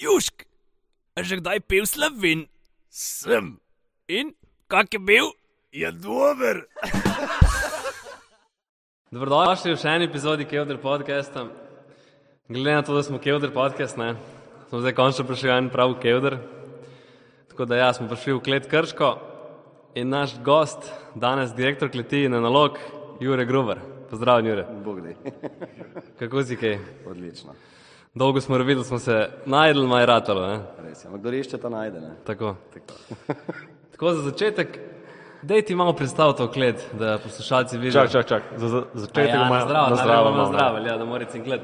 Južk, a že kdaj pil slovin? Sem. In kak je bil? Je dober. Dobrodošli v še eni epizodi Kevdr podcasta. Glede na to, da smo Kevdr podcast, ne, smo zdaj končno prišli v en pravi Kevdr. Tako da ja, smo prišli v klet Krško in naš gost, danes direktor kleti na nalog, Jure Gruber. Pozdravljen, Jure. Bog dej. Kako si kaj? Odlično. Dolgo smo videli, smo se najdel, maj ratalo, ne? Res je. Ampak kdo išče, ta najde. Ne? Tako. Tako. Tako za začetek, dej ti malo predstav to klet, da poslušalci vidijo. Čak, čak, čak. Za, za začetek ja, ima na zdravo, na zdravo. na zdravo, ja, da mora cinklet.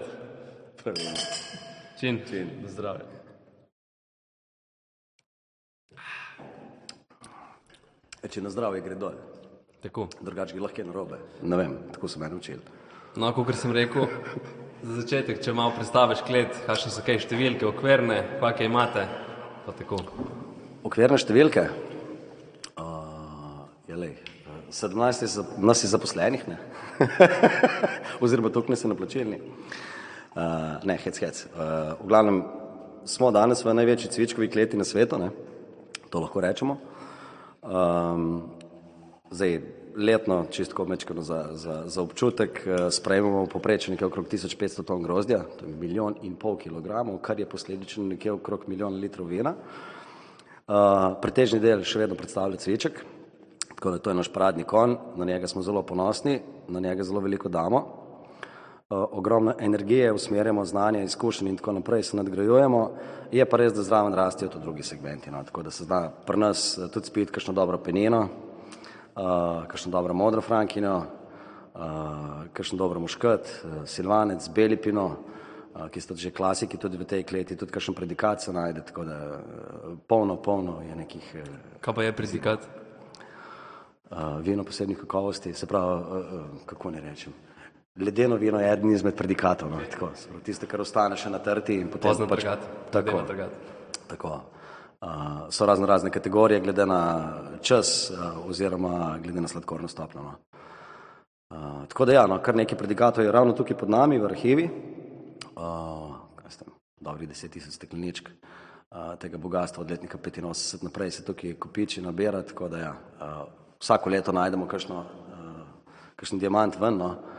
Prvi. Čin. Čin. Na zdravje. E, če na zdravje gre dol, Tako. drugače gre lahko narobe. Ne vem, tako so me naučili. No, kot sem rekel, za začetek, če malo predstaviš klet, kakšne so kaj številke, okvirne, kakšne imate, pa tako. Okvirne številke. Uh, je lej. 17 je za, nas je zaposlenih, ne? oziroma toliko nas je naplačilni. Uh, ne, hec, hec. Uh, v glavnem smo danes v največji cvičkovi kleti na svetu, ne? to lahko rečemo. Um, zdaj, letno, čisto mečkano za, za, za občutek, eh, sprejemamo v povprečju nekaj okrog 1500 ton grozdja, to je milijon in pol kilogramov, kar je posledično nekje okrog milijon litrov vina. Uh, pretežni del še vedno predstavlja cviček, tako da to je naš paradni konj, na njega smo zelo ponosni, na njega zelo veliko damo. Uh, ogromno energije usmerjamo, znanja, izkušenj in tako naprej se nadgrajujemo. Je pa res, da zraven rastijo tudi drugi segmenti, no, tako da se zna pri nas tudi spiti kakšno dobro penino, uh, kakšno dobro modro frankinjo, uh, kakšno dobro muškat, uh, silvanec, belipino, uh, ki so že klasiki tudi v tej kleti, tudi kakšen predikat se najde, tako da uh, polno, polno je nekih uh, Kaj pa je predikat? uh, vino posebnih kakovosti, se pravi, uh, uh, kako ne rečem. Ledeno vino je eden izmed predikatov, no, tako, tiste, kar ostane še na trti in potem Pozno trgat. Tako, tako. So razno razne kategorije glede na čas oziroma glede na sladkorno stopnjo. No. Uh, tako da ja, no, kar nekaj predikatov je ravno tukaj pod nami v arhivi, uh, ste, dobrih deset tisoč stekleničk uh, tega bogatstva od letnika 85 naprej se tukaj kopiči, nabira, tako da ja, uh, vsako leto najdemo kakšno, uh, kakšen diamant ven, no, uh,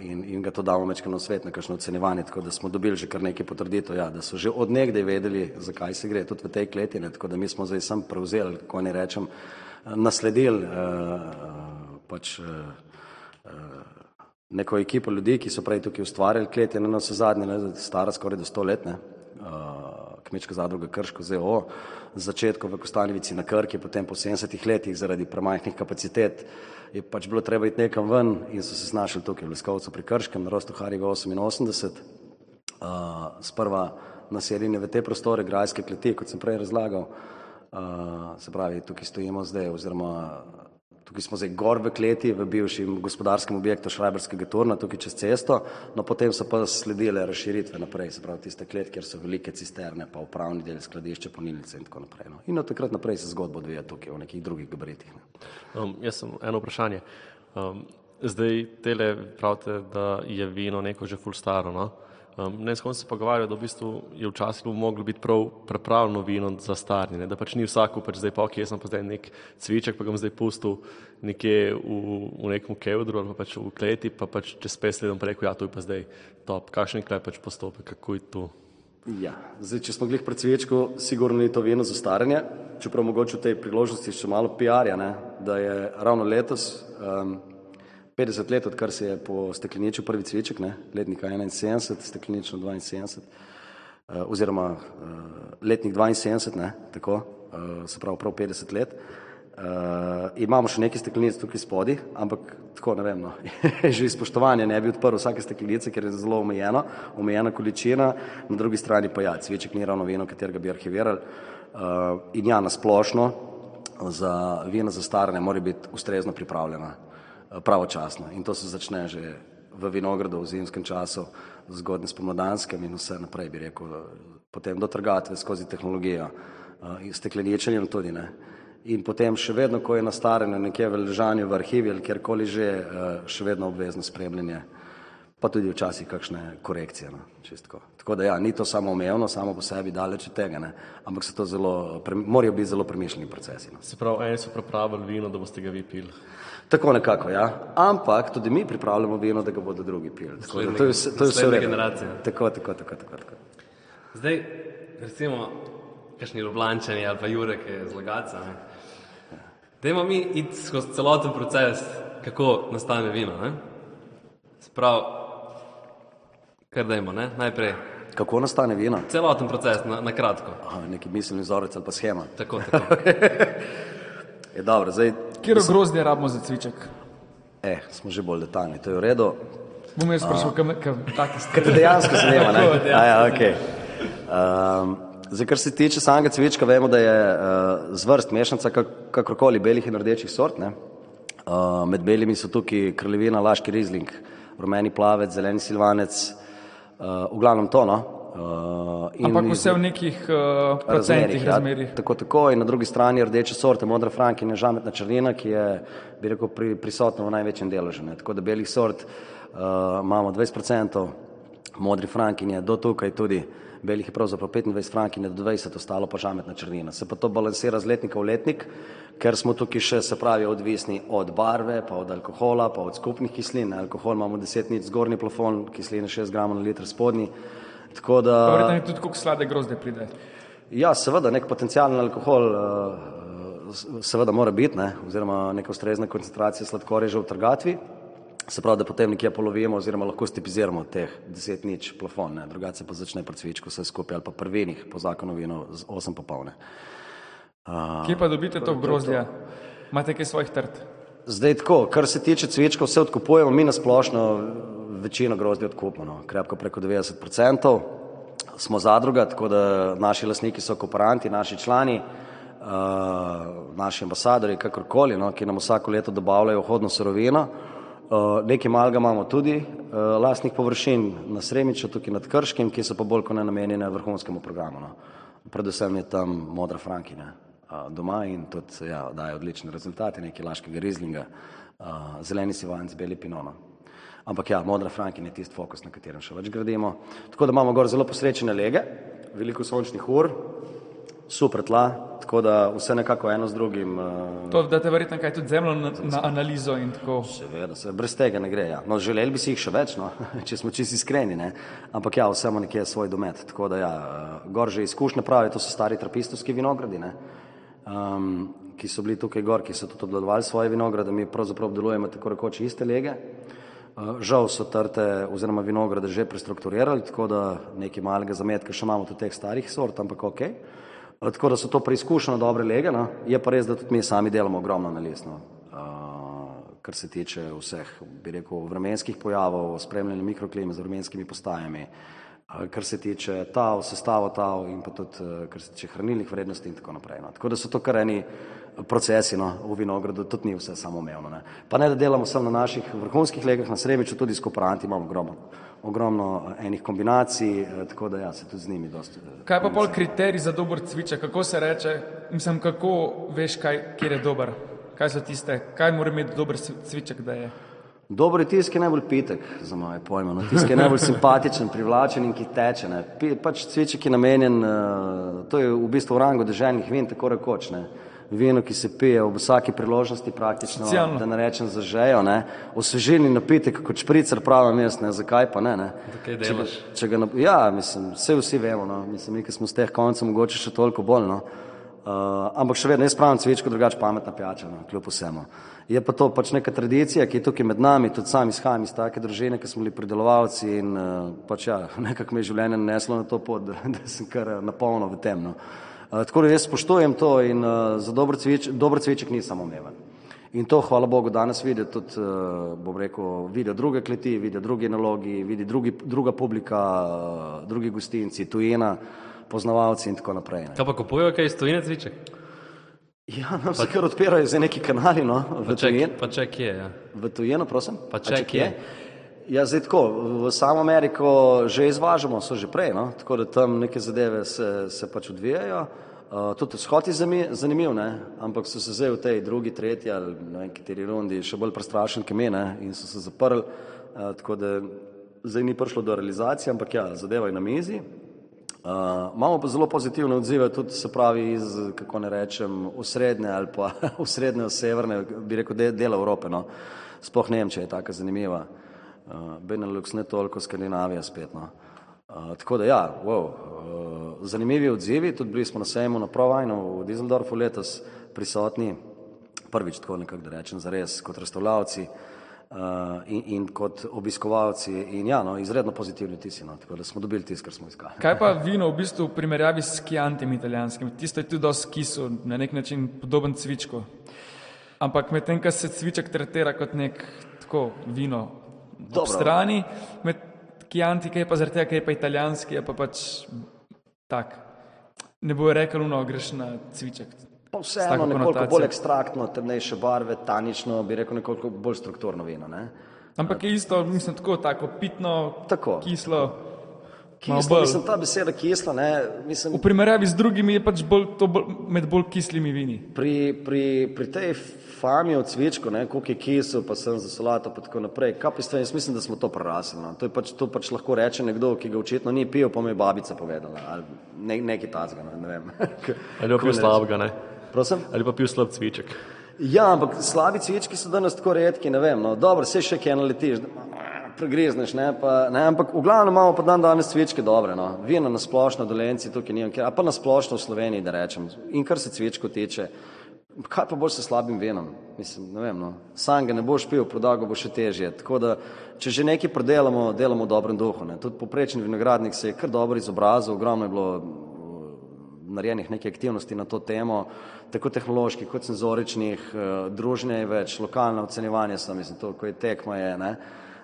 in, in ga to damo večkrat na svet, na kakšno ocenjevanje, tako da smo dobili že kar nekaj potrditev, ja, da so že od nekdaj vedeli, zakaj se gre, tudi v tej kleti, ne, tako da mi smo zdaj sam prevzeli, kako ne rečem, uh, nasledili uh, pač uh, neko ekipo ljudi, ki so prej tukaj ustvarjali klet, je na vse zadnje, ne, stara skoraj do sto let, ne, uh, kmečka zadruga Krško ZO, z začetkom v Kostanjevici na Krki, potem po 70 letih zaradi premajhnih kapacitet je pač bilo treba iti nekam ven in so se znašli tukaj v Leskovcu pri Krškem, na Rostu Harjega 88, uh, sprva naseljeni v te prostore, grajske kleti, kot sem prej razlagal, uh, se pravi, tukaj stojimo zdaj, oziroma Tukaj smo zdaj gor v kleti, v bivšem gospodarskem objektu Šrajberskega turna, tukaj čez cesto, no potem so pa sledile razširitve naprej, se pravi tiste klet, kjer so velike cisterne, pa upravni del, skladišče, ponilnice in tako naprej. No. In od takrat naprej se zgodba odvija tukaj v nekih drugih gabaritih. Ne. Um, jaz sem eno vprašanje. Um, zdaj tele pravite, da je vino neko že full staro. No? Um, ne, s kom se pogovarjajo, da v bistvu je včasih moglo biti prav pripravljeno vino za starnje, da pač ni vsako, pač zdaj pa ok, jaz sem pa zdaj nek cviček, pa ga bom zdaj pustil nekje v, v nekem kevdru ali pa pač v kleti, pa pač čez pet let bom rekel, ja, to je pa zdaj top. Kakšen je pač postopek, kako je to? Ja, zdaj, če smo glih pred cvečko, sigurno ni to vino za staranje, čeprav mogoče v tej priložnosti še malo PR-ja, da je ravno letos um, 50 let, odkar se je po stekleniču prvi cviček, ne, letnika 71, steklenično 72, uh, oziroma uh, letnik 72, ne, tako, uh, se pravi prav 50 let. Uh, imamo še nekaj steklenic tukaj spodaj, ampak tako ne vem, no. že iz spoštovanja ne bi odprl vsake steklenice, ker je zelo omejeno, omejena količina, na drugi strani pa ja, cviček ni ravno vino, katerega bi arhivirali. Uh, in ja, nasplošno za vino za staranje mora biti ustrezno pripravljena, pravočasno. In to se začne že v vinogradu v zimskem času, zgodne spomladanskem in vse naprej, bi rekel, potem do trgatve skozi tehnologijo, in stekleničenjem tudi ne. In potem še vedno, ko je na starem nekje v ležanju v arhivi ali kjerkoli že, eh, še vedno obvezno spremljanje pa tudi včasih kakšne korekcije. No, čistko. Tako da ja, ni to samo omejeno, samo po sebi daleč od tega, ne? ampak so to zelo, morajo biti zelo premišljeni procesi. No. Se pravi, eni so pripravili vino, da boste ga vi pili. Tako nekako, ja. Ampak tudi mi pripravljamo vino, da ga bodo drugi pili. Tako da To je vse, to je vse generacije. Tako, tako, tako, tako, tako. Zdaj, recimo, kakšni Ljubljančani ali pa Jurek je zlagaca. Ne? Dajmo mi iti skozi celoten proces, kako nastane vino. Ne? Sprav, kar dajmo, ne? najprej Kako nastane vino? celoten proces, na, na kratko. Aha, neki miselni vzorec ali pa schema. Tako, tako. Je dobro, zdaj Kjer grozdje rabimo za cviček? eh, smo že bolj detaljni, to je v redu. Bom jaz prišel kam, taki Ker stvari. te dejansko zanima, ne? A ja, okay. um, zdaj, kar se tiče samega cvička, vemo, da je uh, zvrst mešanica kak, kakorkoli belih in rdečih sort. Ne? Uh, med belimi so tukaj kraljevina, laški rizling, rumeni plavec, zeleni silvanec, uh, v glavnem to. No? Uh, in Ampak vse v nekih uh, procentih, ja, razmerih. Tako, tako in na drugi strani rdeče sorte, modra frankinja, žametna črnina, ki je, bi rekel, pri, prisotna v največjem deležu. Ne. Tako da belih sort uh, imamo 20%, modri frankinje do tukaj tudi, belih je pravzaprav 25 frankinje do 20, ostalo pa žametna črnina. Se pa to balansira z letnika v letnik, ker smo tukaj še, se pravi, odvisni od barve, pa od alkohola, pa od skupnih kislin. Alkohol imamo 10 nič zgornji plafon, kisline 6 gramov na liter spodnji. Tako da. Verjetno je tudi, koliko slade grozdje pride. Ja, seveda, nek potencijalen alkohol uh, seveda mora biti, ne, oziroma neka ustrezna koncentracija sladkorja v trgatvi. Se pravi, da potem nekje polovimo oziroma lahko stipiziramo teh 10 nič plafon, ne, drugače pa začne pri cvičku vse skupaj ali pa prvenih po zakonu vino z 8 popolne. Kje pa dobite to grozdje? Imate kaj svojih trd? Zdaj tako, kar se tiče cvičkov, vse odkupujemo, mi nasplošno večino grozdja odkupimo, no, krepko preko 90%. Smo zadruga, tako da naši lasniki so kooperanti, naši člani, uh, naši ambasadori, kakorkoli, no, ki nam vsako leto dobavljajo vhodno surovino. Uh, nekaj malega imamo tudi uh, lastnih površin na Sremiču, tukaj nad Krškim, ki so pa bolj kot ne namenjene vrhunskemu programu. No. Predvsem je tam modra frankinja uh, doma in tudi ja, daje odlične rezultate, nekaj laškega rizlinga, uh, zeleni sivanc, beli pinono. Ampak ja, modra frankinja je tisti fokus, na katerem še več gradimo. Tako da imamo gor zelo posrečene lege, veliko sončnih ur, super tla, tako da vse nekako eno z drugim. Uh, To date verjetno kaj tudi zemljo na, na analizo in tako. Seveda, se brez tega ne gre. Ja. No, želeli bi si jih še več, no, če smo čisto iskreni, ne. ampak ja, vse ima nekje svoj domet. Tako da ja, eh, gor že izkušnje pravijo, to so stari trapistovski vinogradi, ne, um, ki so bili tukaj gor, ki so tudi obdelovali svoje vinograde, mi pravzaprav obdelujemo tako rekoč iste lege. Uh, Žal so trte oziroma vinograde že prestrukturirali, tako da nekaj malega zametka še imamo tudi teh starih sort, ampak ok. Uh, Tako da so to preizkušeno dobre lege, no. je pa res, da tudi mi sami delamo ogromno analiz. No. Uh, kar se tiče vseh, bi rekel, vremenskih pojavov, spremljanja mikroklime z vremenskimi postajami, uh, kar se tiče tav, sestavo tav in pa tudi, uh, kar se tiče hranilnih vrednosti in tako naprej. No. Tako da so to kar eni procesi no, v vinogradu, tudi ni vse samoumevno. Ne. Pa ne, da delamo samo na naših vrhunskih legah, na sremiču tudi s kooperanti imamo ogromno, ogromno eh, enih kombinacij, eh, tako da ja, se tudi z njimi dosti. eh, Kaj pa pol kriterij za dober cviček? Kako se reče, mislim, kako veš, kaj, kjer je dober? Kaj so tiste, kaj mora imeti dober cv- cviček, da je? Dober je tisk, je najbolj pitek, za moje pojme. No. Tisk je najbolj simpatičen, privlačen in ki teče. Ne. Pi, pač cviček je namenjen, uh, to je v bistvu v rangu državnih vin, tako rekoč. Ne. Vino, ki se pije ob vsaki priložnosti, praktično, Socialno. da ne rečem za žejo, ne. osvežilni napitek kot špricer, pravim jaz, ne, zakaj pa ne. ne. kaj Če ga- delaš? Če ga, ja, mislim, vse vsi vemo, no. mislim, mi, ki smo z teh koncev, mogoče še toliko bolj. No. Uh, ampak še vedno jaz pravim cvičko, drugače pametna pijača, no, kljub vsemu. Je pa to pač neka tradicija, ki je tukaj med nami, tudi sam izhajam iz take družine, ki smo bili pridelovalci in uh, pač ja, nekako me je življenje neslo na to pot, da, da sem kar uh, napolno v tem. No. Uh, tako da jaz spoštujem to in uh, za dober, cvič, dober cviček ni samoumeven. In to, hvala Bogu, danes vidijo tudi, uh, bom rekel, vidijo druge kleti, vidijo drugi nalogi, vidi drugi, druga publika, uh, drugi gostinci, tujina, poznavalci in tako naprej. Ne. Kaj pa kupujejo, kaj iz tujine cviček? Ja, nam se kar odpirajo za neki kanali, no, v tujino. pa če kje, ja. V tujino, prosim. Pa če kje? Ja, zdaj tako, v samo Ameriko že izvažamo, so že prej, no, tako da tam neke zadeve se, se pač odvijajo. Uh, tudi shod je zanimiv, ne? ampak so se zdaj v tej drugi, tretji ali ne vem, kateri rundi še bolj prestrašili, kot mene in so se zaprli. Uh, tako da zdaj ni prišlo do realizacije, ampak ja, zadeva je na mizi. Uh, imamo pa zelo pozitivne odzive tudi, se pravi, iz, kako ne rečem, osrednje ali pa osrednje, severne, bi rekel, del, del Evrope. No. Sploh Nemčija je tako zanimiva. Uh, Benelux ne toliko, Skandinavija spet. No. Uh, tako da ja, wow, uh, zanimivi odzivi, tudi bili smo na sejmu na Provajnu v Dizeldorfu letos prisotni, prvič tako nekako, da rečem, zares kot razstavljavci uh, in, in kot obiskovalci in ja, no, izredno pozitivni vtisi, no, tako da smo dobili tisto, kar smo iskali. Kaj pa vino v bistvu v primerjavi s kiantim italijanskim? Tisto je tudi dosti kiso, na nek način podoben cvičku. Ampak medtem, ko se cviček tretira kot nek tako vino Dobro. ob strani, med kianti, ki je pa zaradi tega, ker je pa italijanski, je pa pač tak. Ne bo rekel, no, greš na cviček. Pa vseeno tako nekoliko bolj ekstraktno, temnejše barve, tanično, bi rekel nekoliko bolj strukturno vino. Ne? Ampak je isto, mislim, tako, tako pitno, Tako. kislo. Malo Kisla, bolj. mislim, ta beseda kisla, ne, mislim, V primerjavi z drugimi je pač bolj, to bolj, med bolj kislimi vini. pri, pri, pri tej fami od cvičko, ne, koliko je kisel, pa sem za solato, pa tako naprej, pa jaz mislim, da smo to prerasli. No. To, je pač, to pač lahko reče nekdo, ki ga očitno ni pil, pa mi je babica povedala, ali ne, nekaj tazga, no, ne vem. Ali pa pil slabega, ne? Prosim? Ali pa pil slab cviček. Ja, ampak slabi cvički so danes tako redki, ne vem, no, dobro, se še kaj naletiš, pregrizneš, ne, pa, ne, ampak v glavnem imamo pa dan danes cvičke dobre, no, vino na splošno, dolenci tukaj nimam, a pa na splošno v Sloveniji, da rečem, in kar se cvičko tiče, kaj pa boš s slabim vinom, mislim, ne vem, no, sam ga ne boš pil, prodal ga bo še težje, tako da, če že nekaj predelamo, delamo v dobrem duhu, ne, tudi poprečni vinogradnik se je kar dobro izobrazil, ogromno je bilo narejenih nekaj aktivnosti na to temo, tako tehnoloških kot senzoričnih, eh, družne je več, lokalno ocenjevanje so, mislim, to, ko je tekma je, ne,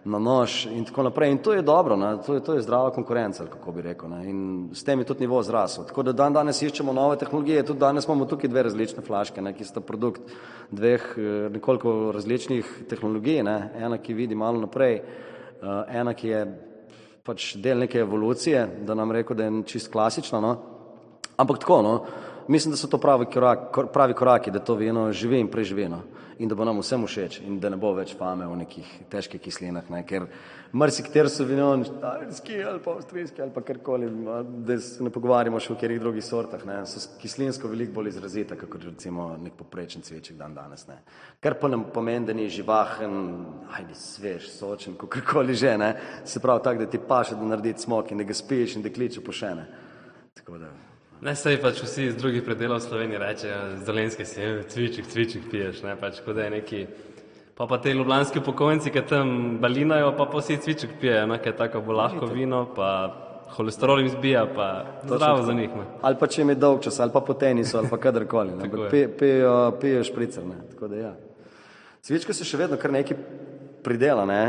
na nož in tako naprej. In to je dobro, ne, to, je, to je zdrava konkurenca, kako bi rekel. Ne, in s tem je tudi nivo zrasel. Tako da dan danes iščemo nove tehnologije, tudi danes imamo tukaj dve različne flaške, ne, ki sta produkt dveh eh, nekoliko različnih tehnologij, ne, ena, ki vidi malo naprej, eh, ena, ki je pač del neke evolucije, da nam reko, da je čist klasična, no, Ampak tako, no, mislim, da so to pravi, korak, kor- pravi koraki, da to vino živi in preživi in da bo nam vsem všeč in da ne bo več fame v nekih težkih kislinah, ne, ker marsikateri so vino štajerski ali pa avstrijski ali pa karkoli, da se ne pogovarjamo še o katerih drugih sortah, ne, so kislinsko veliko bolj izrazita, kot recimo nek poprečen cveček dan danes. Ne. Kar pa nam pomeni, da ni živahen, ajde svež, sočen, kakorkoli že, ne, se pravi tako, da ti paše, da naredi smok in da ga spiješ in da kliče pošene. Tako da. Ne, sej pač vsi iz drugih predelov Slovenije rečejo, z dolenske si, "Eh, cvičik, cvičik piješ, ne, pač kot da je neki. Pa pa te ljubljanski upokojenci, ki tam balinajo, pa pa vsi cvičik pijejo, ne, ker tako bolj lahko vino, pa holesterol jim zbija, pa zdravo za njih. Ne. Ali pa če jim je dolg čas, ali pa po tenisu, ali pa kadarkoli. Pijejo pijejo špricer. Ne. Tako da ja. Cvička se še vedno kar nekaj pridela, ne.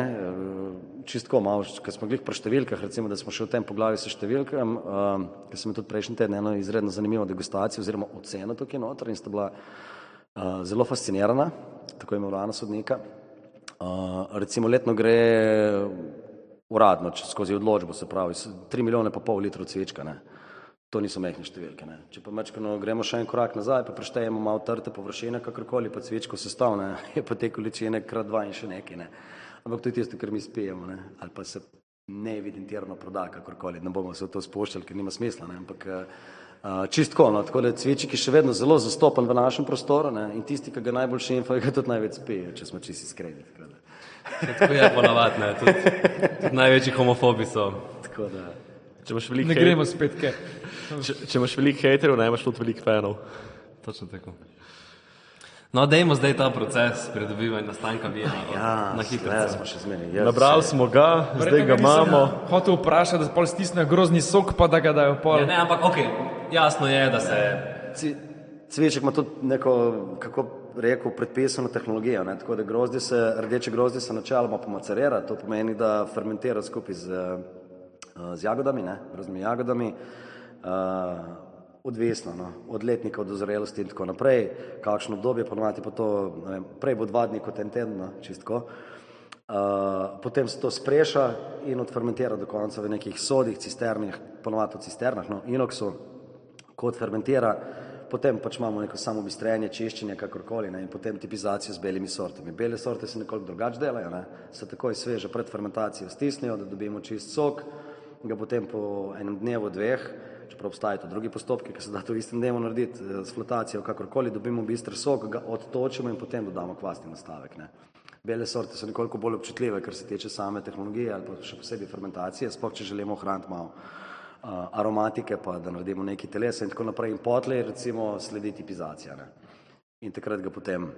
Čistko malo, ker smo glih pri številkah, recimo, da smo še v tem poglavju s številkam, um, ker sem tudi prejšnji teden eno izredno zanimivo degustacijo oziroma oceno tukaj noter in sta bila uh, zelo fascinirana, tako imenovana sodnika. Uh, recimo letno gre uradno, skozi odločbo, se pravi, tri milijone pa pol litrov cvička. Ne. To niso mehke številke. Ne. Če pa mečkano gremo še en korak nazaj, pa preštejemo malo trte površine, kakorkoli pa cvičko sestavne, je pa te količine krat dva in še nekaj. Ne. Ampak to je tisto, kar mi spijemo, ne. ali pa se neevidentirano proda, kakorkoli. Ne bomo se v to spuščali, ker nima smisla. Ne. Ampak uh, čistko, no, tako da cvičik je še vedno zelo zastopan v našem prostoru ne. in tisti, ki ga najbolj šimfa, ga tudi največ spije, če smo čisti iskreni. Tako da. Tako je ponavadi, ne, tudi, tudi največji homofobi so. Tako da. Če imaš veliko Ne hej- gremo spet, kaj. če, če imaš veliko hejterjev, ne imaš tudi veliko fanov. Točno tako. No, dajmo zdaj ta proces pridobivanja nastanka vina Ja, na hitro. ne, smo še zmeraj. Jaz Nabrali se- smo ga, zdaj ga imamo. Hotel vprašati, da pol stisnejo grozni sok, pa da ga dajo pol. Ja, ne, ampak ok, jasno je, da se Ci- Cviček ima tudi neko, kako rekel, predpisano tehnologijo. Ne? Tako da grozdje se, rdeče grozdje se načeloma pomacerira, to pomeni, da fermentira skupaj z, eh, z jagodami, ne? raznimi jagodami, uh, odvisno no? od letnika, od dozrelosti in tako naprej. Kakšno obdobje, ponovadi pa to, vem, prej bo dva dni kot en teden, no? čistko. Uh, potem se to spreša in odfermentira do konca v nekih sodih, cisternih, ponovadi v cisternah, no, inoksu, kot fermentira, potem pač imamo neko samo bistrenje, čiščenje, kakorkoli, ne, in potem tipizacijo z belimi sortami. Bele sorte se nekoliko drugače delajo, ne, se takoj sveže pred fermentacijo stisnejo, da dobimo čist sok, ga potem po enem dnevu, dveh, čeprav obstajajo tudi drugi postopki, ki se da to v istem dnevu narediti, eh, s flotacijo, kakorkoli, dobimo bister sok, ga odtočimo in potem dodamo kvasni nastavek. Ne. Bele sorte so nekoliko bolj občutljive, kar se tiče same tehnologije ali pa še posebej fermentacije, sploh če želimo ohraniti malo uh, aromatike, pa da naredimo neki telesa in tako naprej. In potlej recimo sledi tipizacija. Ne. In takrat ga potem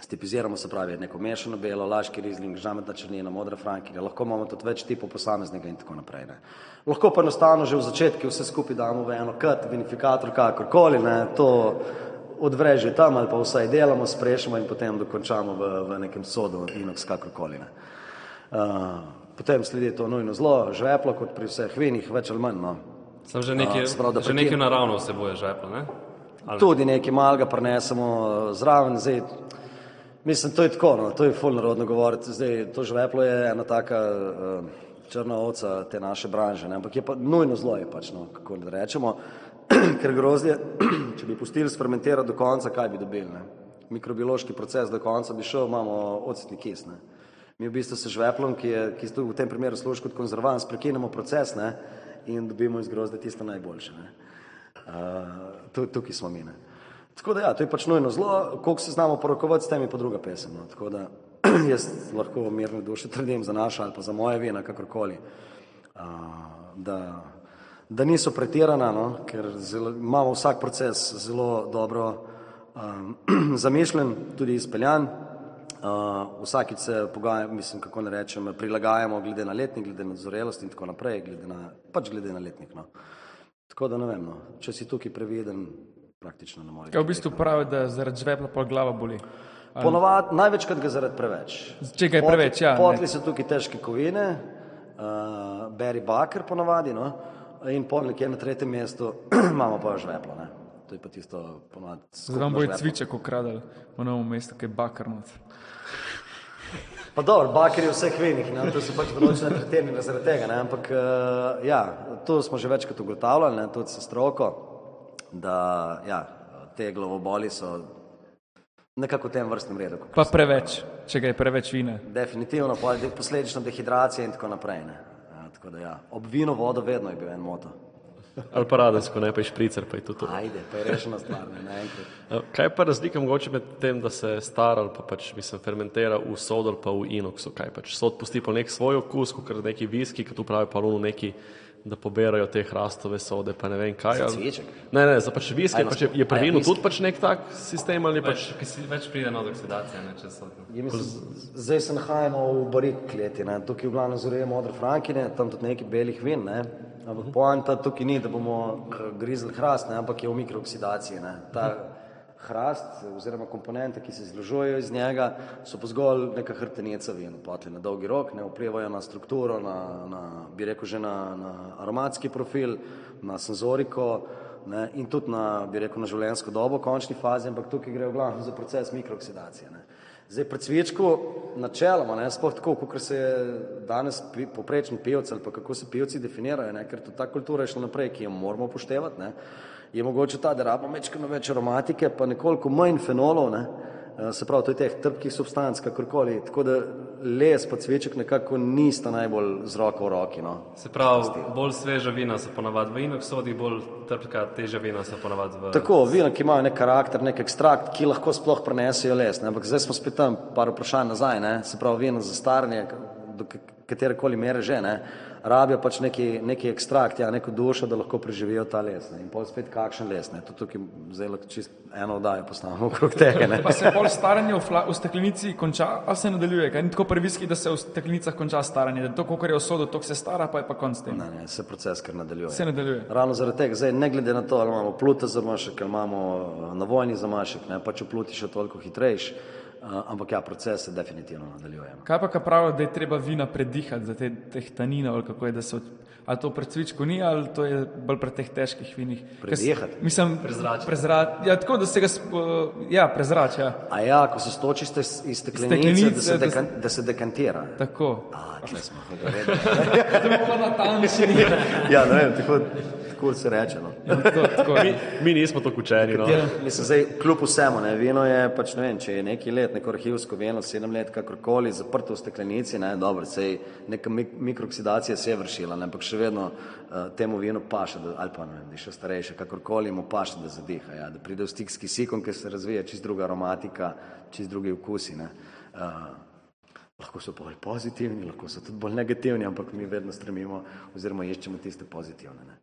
stipiziramo, se pravi neko mešano belo, laški rizling, žametna črnina, modra frankinja, lahko imamo tudi več tipov posameznega in tako naprej. Ne. Lahko pa enostavno že v začetku vse skupaj damo v eno kat, vinifikator, kakorkoli, ne, to odvreže tam ali pa vsaj delamo, sprešamo in potem dokončamo v, v nekem sodu, inox, kakorkoli. Ne. Uh, potem sledi to nujno zlo, žveplo, kot pri vseh vinih, več ali manj. No. Sem že nekaj, se pravi, da že nekaj naravno vsebuje žveplo, ne? Ali- Tudi nekaj malega prenesemo uh, zraven, zdaj, mislim, to je tako, no, to je ful narodno govoriti, zdaj, to žveplo je ena taka uh, črna ovca te naše branže, ne, ampak je pa nujno zlo je pač, no, kako da rečemo, ker grozdje, če bi pustili sfermentirati do konca, kaj bi dobili, ne? Mikrobiološki proces do konca bi šel, imamo ocetni kis, ne? Mi v bistvu se žveplom, ki je, ki v tem primeru služi kot konzervans, prekinemo proces, ne, in dobimo iz grozda tisto najboljše, ne. Uh, tu, tukaj smo mi, ne. Tako da ja, to je pač nujno zlo, koliko se znamo porokovati s tem je pa druga pesem, no. Tako da jaz lahko mirno duše trdim za naša ali pa za moje vina, kakorkoli, uh, da, da niso pretirana, no, ker zelo, imamo vsak proces zelo dobro um, zamišljen, tudi izpeljan. Uh, vsakič se pogajamo, mislim, kako ne rečem, prilagajamo glede na letnik, glede na zorelost in tako naprej, glede na, pač glede na letnik. No. Tako da ne vem, no. če si tukaj previden, praktično ne moreš. Ja, v bistvu pravi, da zaradi žvepla pol glava boli. Ponovadi, največkrat ga zaradi preveč. Če ga je preveč, ja. ne. Potli so tukaj težke kovine, uh, beri bakar ponovadi, no, in pol nekje na tretjem mestu imamo pa žveplo, ne. To je pa tisto ponovadi. Zdaj vam bojo cviček ukradali v novem mestu, ki je bakar not. Pa dobro, bakar je v vseh vinih, ne, to so pač določene tretirnine zaradi tega, ne, ampak uh, ja, to smo že večkrat ugotavljali, ne, tudi s stroko, da ja, te glavoboli so nekako v tem vrstnem redu. Pa preveč, če ga je preveč vina. Definitivno, posledično dehidracija in tako naprej. Ne. Ja, tako da, ja. Ob vino vodo vedno je bil en moto. Ali pa radensko, ne pa je špricer, pa je to. to. Ajde, pa je rešena stvar, ne naenkrat. Eh, Kaj je pa razlika mogoče med tem, da se star ali pa pač, mislim, fermentira v sodu ali pa v inoxu? Kaj pač sod pusti pa nek svoj okus, kot neki viski, ki tu pravi pa luno neki, da poberajo te hrastove sode, pa ne vem kaj. Za cviček? Ne, ne, za pač viski, Aj, no, pač je, je pri vinu tudi pač nek tak sistem ali pač. Ki si več pride na oksidacijo, ne, če so. Ja, zdaj se nahajamo v barik kleti, ne. tukaj v glavnem zoreje modre frankine, tam tudi nekaj belih vin, ne. ampak poanta tukaj ni, da bomo eh, grizli hrast, ne, ampak je v mikrooksidaciji. Ne. Ta hrast oziroma komponente, ki se izložujejo iz njega, so pa zgolj neka hrtenica vin, potli na dolgi rok, ne vplivajo na strukturo, na, na bi rekel že na, na aromatski profil, na senzoriko, ne, in tudi na, bi rekel, na življenjsko dobo v končni fazi, ampak tukaj gre v glavnem za proces mikrooksidacije. Ne. Zdaj, pri cvičku, načeloma, ne, sploh tako, kot se je danes pi, poprečen pivec ali pa kako se pivci definirajo, ne, ker tudi ta kultura je šla naprej, ki jo moramo upoštevati, ne, je mogoče ta, da rabimo mečkano več aromatike, pa nekoliko manj fenolov, ne, eh, se pravi, to je teh trpkih substanc, kakorkoli, tako da les pa cviček nekako nista najbolj z roko v roki, no. Se pravi, bolj sveža vina so ponavadi v inoksodih, bolj trpka, težja vina so ponavadi v. Tako, vina, ki imajo nek karakter, nek ekstrakt, ki lahko sploh prenesejo les. Ne? Ampak zdaj smo spet tam, par vprašanj nazaj, ne? se pravi, vino za staranje, do katere koli mere že, ne? Rabijo pač neki, neki ekstrakt, ja, neko dušo, da lahko preživijo ta les. Ne? In pol spet kakšen les, ne? to tukaj lahko čist eno oddajo postavimo okrog tega. Ne? Pa se pol staranje v, fla, v steklenici konča, ali se nadaljuje? Kaj ni tako pri viski, da se v steklenicah konča staranje, da to, koliko je v sodu, to se stara, pa je pa konc tem. Ne, ne, se proces kar nadaljuje. Se nadaljuje. Ravno zaradi tega, zdaj ne glede na to, ali imamo plute zamašek, ali imamo navojni zamašek, ne, pač v pluti še toliko hitrejši, ampak ja, proces se definitivno nadaljuje. no. Kaj pa, kaj pravijo, da je treba vina predihati za te, teh taninov, ali kako je, da so, ali to pri cvičku ni, ali to je bolj pri teh težkih vinih? Predihati? Mislim, Prezračiti. prezračiti. Ja, tako, da se ga, ja, prezrači, ja. A ja, ko se stoči iz te- iz steklenice, Steklenice, da se, da dekan, da se dekantira. Tako. A, tle smo. To je pa natančni. Ja, ne vem, tako, kul se reče. No. To, tako, Mi, mi nismo tako učeni. No. Mislim, zdaj, kljub vsemu, ne, vino je pač, ne vem, če je neki let, neko arhivsko vino, sedem let, kakorkoli, zaprto v steklenici, ne, dobro, sej neka mik mikrooksidacija se je vršila, ne, ampak še vedno uh, temu vinu paše, da, ali pa ne vem, še starejše, kakorkoli mu paše, da zadiha, ja, da pride v stik s kisikom, ker se razvija čist druga aromatika, čist drugi okusi. Ne. Uh, lahko so bolj pozitivni, lahko so tudi bolj negativni, ampak mi vedno stremimo oziroma iščemo tiste pozitivne. Ne.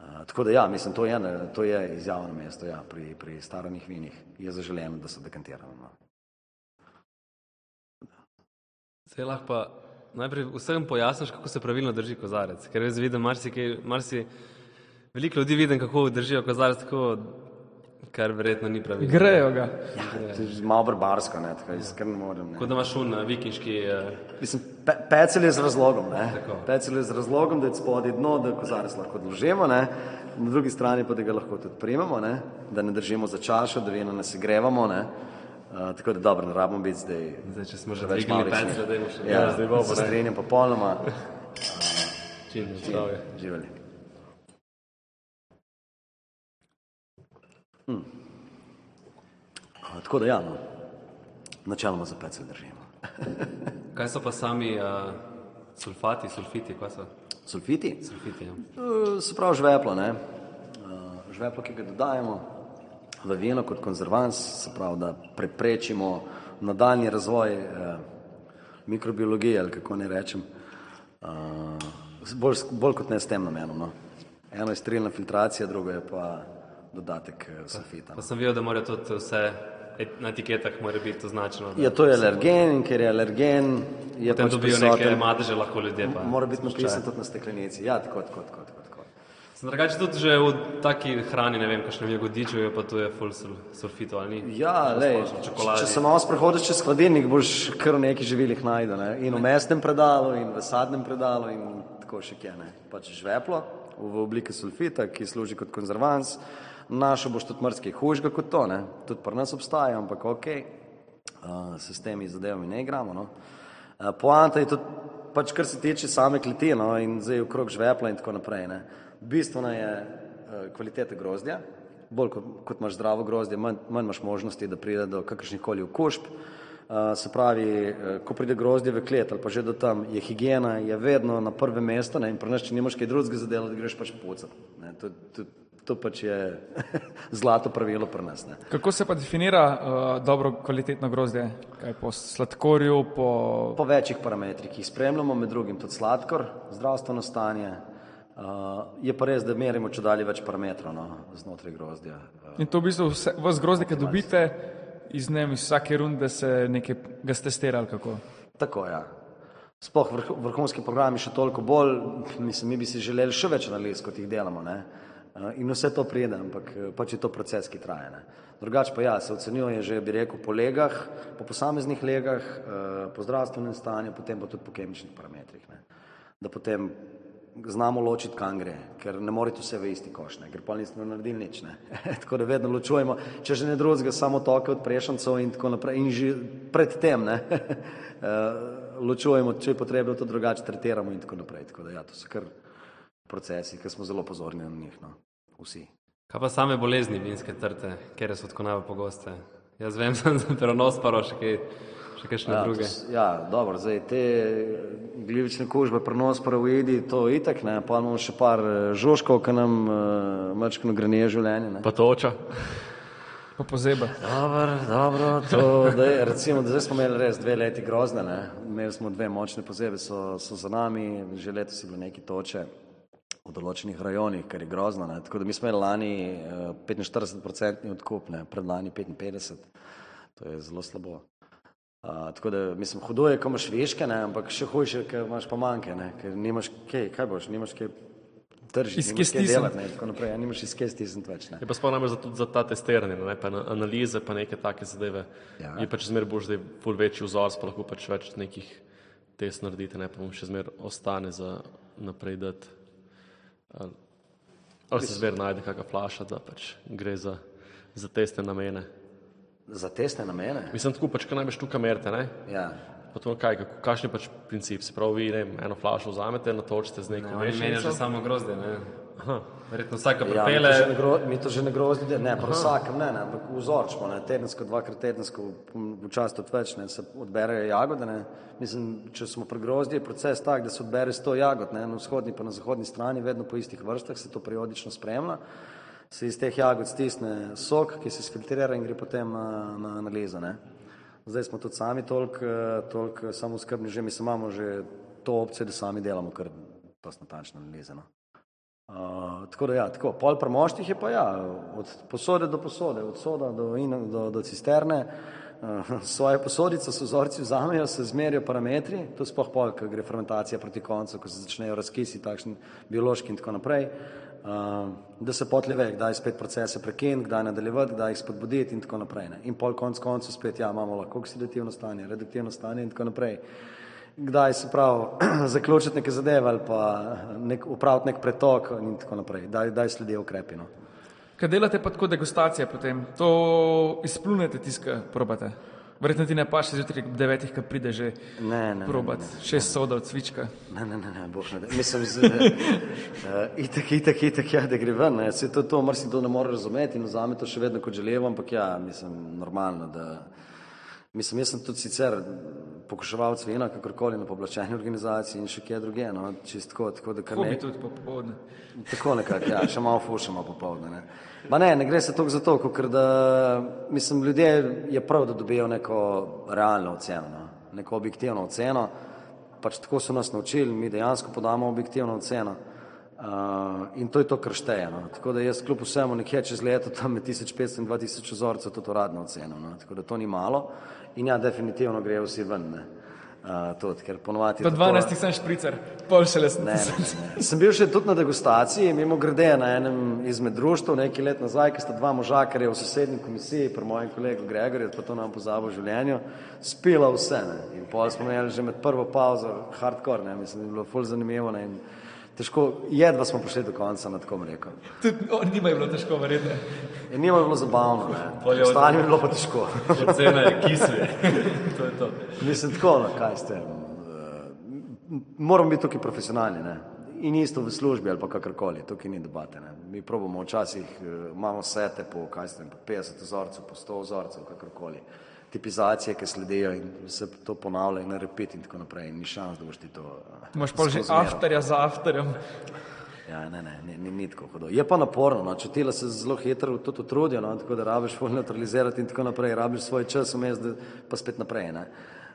Uh, tako da ja, mislim, to je, to je izjavno mesto ja, pri, pri staranjih vinih. Je zaželeno, da so dekantirane. No. Zdaj lahko pa najprej vsem pojasniš, kako se pravilno drži kozarec. Ker jaz vidim, marsikaj, marsi, veliko ljudi vidim, kako držijo kozarec, tako, kar verjetno ni pravilno. grejo ga. To je malo barbarsko, ne, tako iskreno moram. Kot da imaš šun na vikinški. Eh, Mislim, pe, pecel je z razlogom, ne. Tako. Pecel je z razlogom, da je spodaj dno, da kozarec lahko odložimo, ne. Na drugi strani pa, da ga lahko tudi primemo, ne. Da ne držimo za čašo, da vino ne segrevamo, ne. Uh, tako da dobro, ne rabimo biti zdaj. zdaj, če smo že več dvignili malični. peclje, dajmo še. Ja, zdaj bomo, se ne. strinjam popolnoma. Čim, zdravje. Živeli. Hm. Tako da ja, no. načeloma za pecel držimo. Kaj so pa sami uh, sulfati, sulfiti? Sulfiti? Sulfiti, ja. Eh, Se pravi žveplo, ne? Eh, Žveplo, ki ga dodajemo v vino kot konzervans, se pravi, da preprečimo nadaljni razvoj eh, mikrobiologije ali kako ne rečem, eh, bolj, bolj kot ne s tem namenom. No? Eno je sterilna filtracija, drugo je pa dodatek eh, sulfita. Pa sem videl, da morajo tudi vse na etiketah mora biti označeno. Ja, to je alergen in ker je alergen, je Potem pač dobijo neke prisoten. madeže, lahko ljudje pa. Mora biti spuščajo. napisan tudi na steklenici. Ja, tako, tako, tako, tako. tako. Sem drugače tudi že v taki hrani, ne vem, kakšnem jagodiču je pa tu je full sul, sulfitov ali ni. Ja, lej, Splošno če, se malo sprehodiš čez hladilnik, boš kar v nekih živilih najdel. Ne? In v mesnem predalu, in v sadnem predalu, in tako še kje. Ne? Pač žveplo v obliki sulfita, ki služi kot konzervans. Našel boš tudi mrzke hujšega kot to, ne? tudi pri nas obstaja, ampak ok, uh, se s temi zadevami ne igramo. No? Uh, poanta je tudi, pač, kar se tiče same kleti no? in zdaj okrog žvepla in tako naprej. Ne? Bistvena je uh, kvaliteta grozdja, bolj kot, kot imaš zdravo grozdje, manj, manj imaš možnosti, da pride do kakršnih koli okužb. Uh, se pravi, uh, ko pride grozdje v klet ali pa že do tam, je higiena je vedno na prvem mestu ne? in pri nas, če nimaš kaj drugega za delo, greš pač pucat. ne. To, pač je zlato pravilo pri nas. Ne? Kako se pa definira uh, dobro kvalitetno grozdje? Kaj po sladkorju, po... Po večjih parametrih, ki jih spremljamo, med drugim tudi sladkor, zdravstveno stanje. Uh, je pa res, da merimo če dalje več parametrov no, znotraj grozdja. Uh, In to v bistvu vse, vas grozdje, ki dobite, iz, ne, iz vsake runde se nekaj ga stestirali kako. tako ja. Sploh vrh, vrhunski programi še toliko bolj, mislim, mi bi si želeli še več analiz, kot jih delamo. Ne? Uh, in vse to pride, ampak eh, pač je to proces, ki traja. Ne? Drugače pa ja, se ocenjuje že, bi rekel, po legah, po posameznih legah, uh, po zdravstvenem stanju, potem pa tudi po kemičnih parametrih. Ne? Da potem znamo ločiti, kam gre, ker ne morete vse v isti koš, ne? ker pa nismo naredili nič. Tako da vedno ločujemo, če že ne drugega, samo toke od prešancov in tako naprej. In že predtem ne? ločujemo, če je potrebno, to drugače tretiramo in tako naprej. Tako da ja, to so kar procesi, ki smo zelo pozorni na njih, no? vsi. Kaj pa same bolezni vinske trte, kjer so tako najbolj pogoste? Jaz vem, sem za prenos paro še kaj, še kakšne Ja, druge. to ja, dobro, zdaj te glivične kužbe, prenos pravojedi, to itak, ne, pa imamo še par eh, žužkov, ki nam uh, mečkano grenijo življenje. Ne. Pa toča. Pa pozeba. Dobro, dobro, to, da je, recimo, da zdaj smo imeli res dve leti grozne, ne. imeli smo dve močne pozebe, so, so za nami, že letos je bilo neki toče v določenih rajonih, kar je grozno. Ne. Tako da mi smo imeli lani uh, 45-odstotni odkup, ne, predlani 55, to je zelo slabo. Uh, tako da mislim, hudo je, ko imaš viške, ne, ampak še hujše, ker imaš pa manjke, ne, ker nimaš kaj, kaj boš, nimaš kaj tržiti, Iz nimaš kje kaj stisniti. delati, ne, tako naprej, ja, nimaš iz kje stisniti več. Ne. Je pa sploh namreč za, za ta testiranje, ne, pa na- analize, pa neke take zadeve. Ja. Je pač zmer boš zdaj ful večji vzor, pa lahko pač več nekih test naredite, ne pa vam še zmer ostane za naprej dati. Ali, ali se zmer najde kakšna flaša, da pač gre za, za testne namene. Za testne namene? Mislim, tako pač, kaj največ tu kamerate, ne? Ja. Pa to kaj, kako, kakšen je pač princip? Se pravi, vi ne, eno flašo vzamete, natočite z neko Oni menijo že mešanico. samo grozdje, ne? Verjetno vsaka Ja, mi to pripele. gro- mi to že ne grozi, da ne, prav vsakem ne, ne, ampak vzorčimo, ne, tedensko, dvakrat tedensko, včasih tudi več, ne, se odberejo jagode, ne. Mislim, če smo pri grozdju, je proces tak, da se odbere 100 jagod, ne, na vzhodni pa na zahodni strani, vedno po istih vrstah, se to periodično spremlja. Se iz teh jagod stisne sok, ki se sfiltrira in gre potem na, na analizo, ne. Zdaj smo tudi sami toliko, eh, toliko samoskrbni, že mi se imamo že to opcijo, da sami delamo kar dosti natančne analize, no. Uh, tako da ja, tako. Pol pri moštih je pa ja, od posode do posode, od soda do, in, do, do cisterne, uh, svoje posodice so vzorci vzamejo, se zmerijo parametri, to sploh pol, ko gre fermentacija proti koncu, ko se začnejo razkisi, takšni biološki in tako naprej, uh, da se potlje ve, kdaj spet procese prekiniti, kdaj nadaljevati, kdaj jih spodbuditi in tako naprej. Ne. In pol konc koncu spet, ja, imamo lahko oksidativno stanje, reduktivno stanje in tako naprej kdaj se pravi zaključiti neke zadeve ali pa nek, upraviti nek pretok in tako naprej, daj, daj sledijo ukrepi. No. Kaj delate pa tako degustacije potem? To izplunete tiska, probate. Verjetno ti ne pa še zjutraj ob devetih, ko pride že Ne, ne, probat, ne, ne, šest sodov cvička. Ne, ne, ne, ne, boh ne. da- Mislim, z, uh, itak, itak, itak, ja, da gre ven. Ne. Se to, to marsikdo ne more razumeti in vzame to še vedno kot želevo, ampak ja, mislim, normalno, da. Mislim, jaz sem tudi sicer pokuševalc vina, kakorkoli na poblačeni organizaciji in še kje druge, no, čistko, tako da kar ne. tudi popoldne. Tako nekako, ja, še malo fušamo popovdne. Ne. Ma ne, ne gre se toliko za to, ker da, mislim, ljudje je prav, da dobijo neko realno oceno, no. neko objektivno oceno. Pač tako so nas naučili, mi dejansko podamo objektivno oceno. Uh, in to je to, kar šteje. No. Tako da jaz kljub vsemu nekje čez leto tam med 1500 in 2000 vzorcev tudi uradno oceno. No. Tako da to ni malo. In ja, definitivno grejo vsi ven. Ne. Uh, tudi, ker ponovadi. Po 12 sem špricer, pol šele sem Ne, ne, ne. Sem bil še tudi na degustaciji, mimo grede na enem izmed društv nekaj let nazaj, ki sta dva moža, ker je v sosednji komisiji, pri mojem kolegu Gregorju, pa to nam pozabo v življenju, spila vse. Ne. In pol smo imeli že med prvo pauzo hardcore, ne. mislim, da je bilo ful zanimivo. Ne. In težko, jedva smo prišli do konca, na tako bom rekel. Tudi njima je bilo težko, verjetno. In njima je bilo zabavno, je ostalim je bilo pa težko. Ocena je kisve. to je to. Mislim, tako, no, kaj ste. eh, Moramo biti tukaj profesionalni. Ne? In isto v službi ali kakorkoli, tukaj ni debate. Ne? Mi probamo včasih, eh, imamo sete po, kaj ste, po 50 vzorcev, po 100 vzorcev, kakorkoli. Tipizacije, ki sledijo in se to ponavlja in na repeat in tako naprej. In ni šans, da boš ti to. eh, Imaš pa že afterja za afterjem. Ja, ne, ne, ni, ni, ni tako hudo. Je pa naporno, no. čutila se zelo hitro tudi utrudijo, no. tako da rabiš ful neutralizirati in tako naprej, rabiš svoj čas vmes, pa spet naprej. Ne.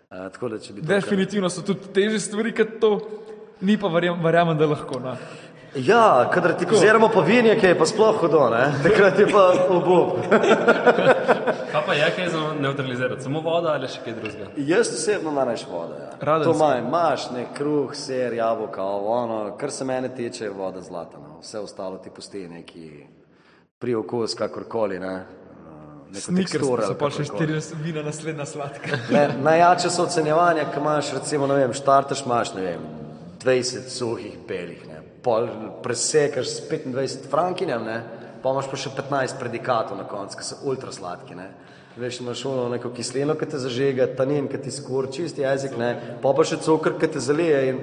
Uh, tako da, to kar- Definitivno so tudi teže stvari, kot to. Ni pa verjam, verjamem, da lahko. No. Ja, kadar ti poziramo po vinjake, je pa sploh hudo, ne? takrat je pa obup. Kaj pa je kaj za neutralizirati? Samo voda ali še kaj drugega? Jaz osebno najraš voda. Ja. Radensko. To maj, imaš nek kruh, ser, jabolka, ono, kar se mene tiče, je voda zlata. No. Vse ostalo ti pusti neki priokus, kakorkoli. Ne? Snickers teksturo so pa še. 40 vina, naslednja sladka. Ne, najjače so ocenjevanja, ko imaš, recimo, ne vem, štartaš, imaš, ne vem, 20 suhih belih, ne, pol presekaš s 25 frankinjem, ne, pa imaš pa še 15 predikatov na koncu, ki so ultra sladki, ne. Veš, imaš ono neko kislino, ki te zažega, tanin, ki ti skur, čist jezik, ne, pa pa še cukor, ki te zalije in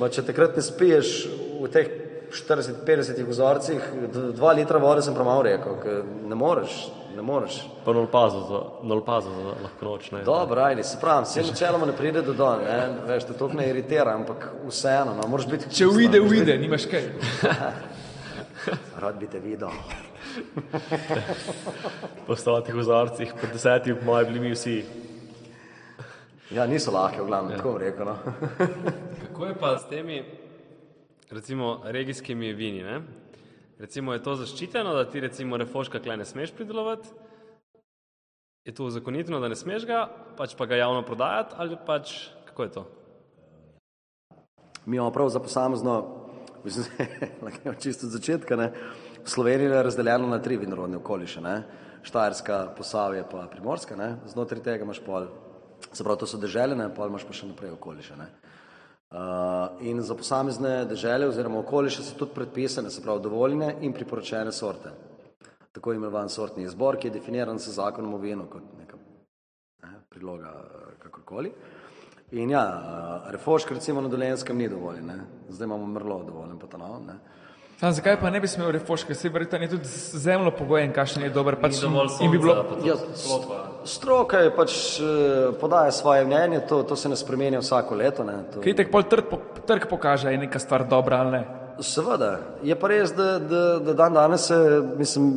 ma, če takrat ne spiješ v teh 40-50 vzorcih, 2 litra vode sem premalo rekel, ne moreš, ne moreš. Pa nol pazo za, nol pazo za lahko noč. Ne? Dobro, ajde, se pravi, vse načeloma ne pride do dol, ne, veš, te to ne iritira, ampak vseeno, no, moraš biti. Če uide, uide, nimaš kaj. Rad bi te videl. Po stotih vzorcih, po desetih, po mojem, bili mi vsi. Ja, niso lahke, v glavnem, tako bom rekel. No. Kako je pa s temi, recimo, regijskimi vini? Ne? Recimo, je to zaščiteno, da ti recimo refoška klej ne smeš pridelovati? Je to zakonito, da ne smeš ga, pač pa ga javno prodajati ali pač kako je to? Mi imamo prav za posamezno, mislim, lahko čisto od začetka, ne, v Sloveniji je razdeljeno na tri vinorodne okoliše, ne, Štajerska, Posavje pa Primorska, ne, znotraj tega imaš pol, se pravi, to so deželjene, pol imaš pa še naprej okoliše, ne. Uh, in za posamezne dežele oziroma okoliše so tudi predpisane, se pravi, dovoljene in priporočene sorte. Tako imenovan sortni izbor, ki je definiran s zakonom o vinu kot neka ne, priloga eh, kakorkoli. In ja, eh, refošk recimo na Dolenskem ni dovoljen, ne. zdaj imamo mrlo dovoljen, pa ta nov. Ne. Sam, zakaj pa ne bi smel refoške? Se verjetno je tudi zemljo pogojen, kakšen je dober. Pač, Dovolj in bi bilo, sonca, Ja, to slotva. Stroka je pač eh, podaja svoje mnenje, to, to se ne spremenja vsako leto. Ne, to, kaj tek pol trg, po, trg pokaže, je neka stvar dobra ali ne. Seveda, je pa res, da, da, da dan danes se, mislim,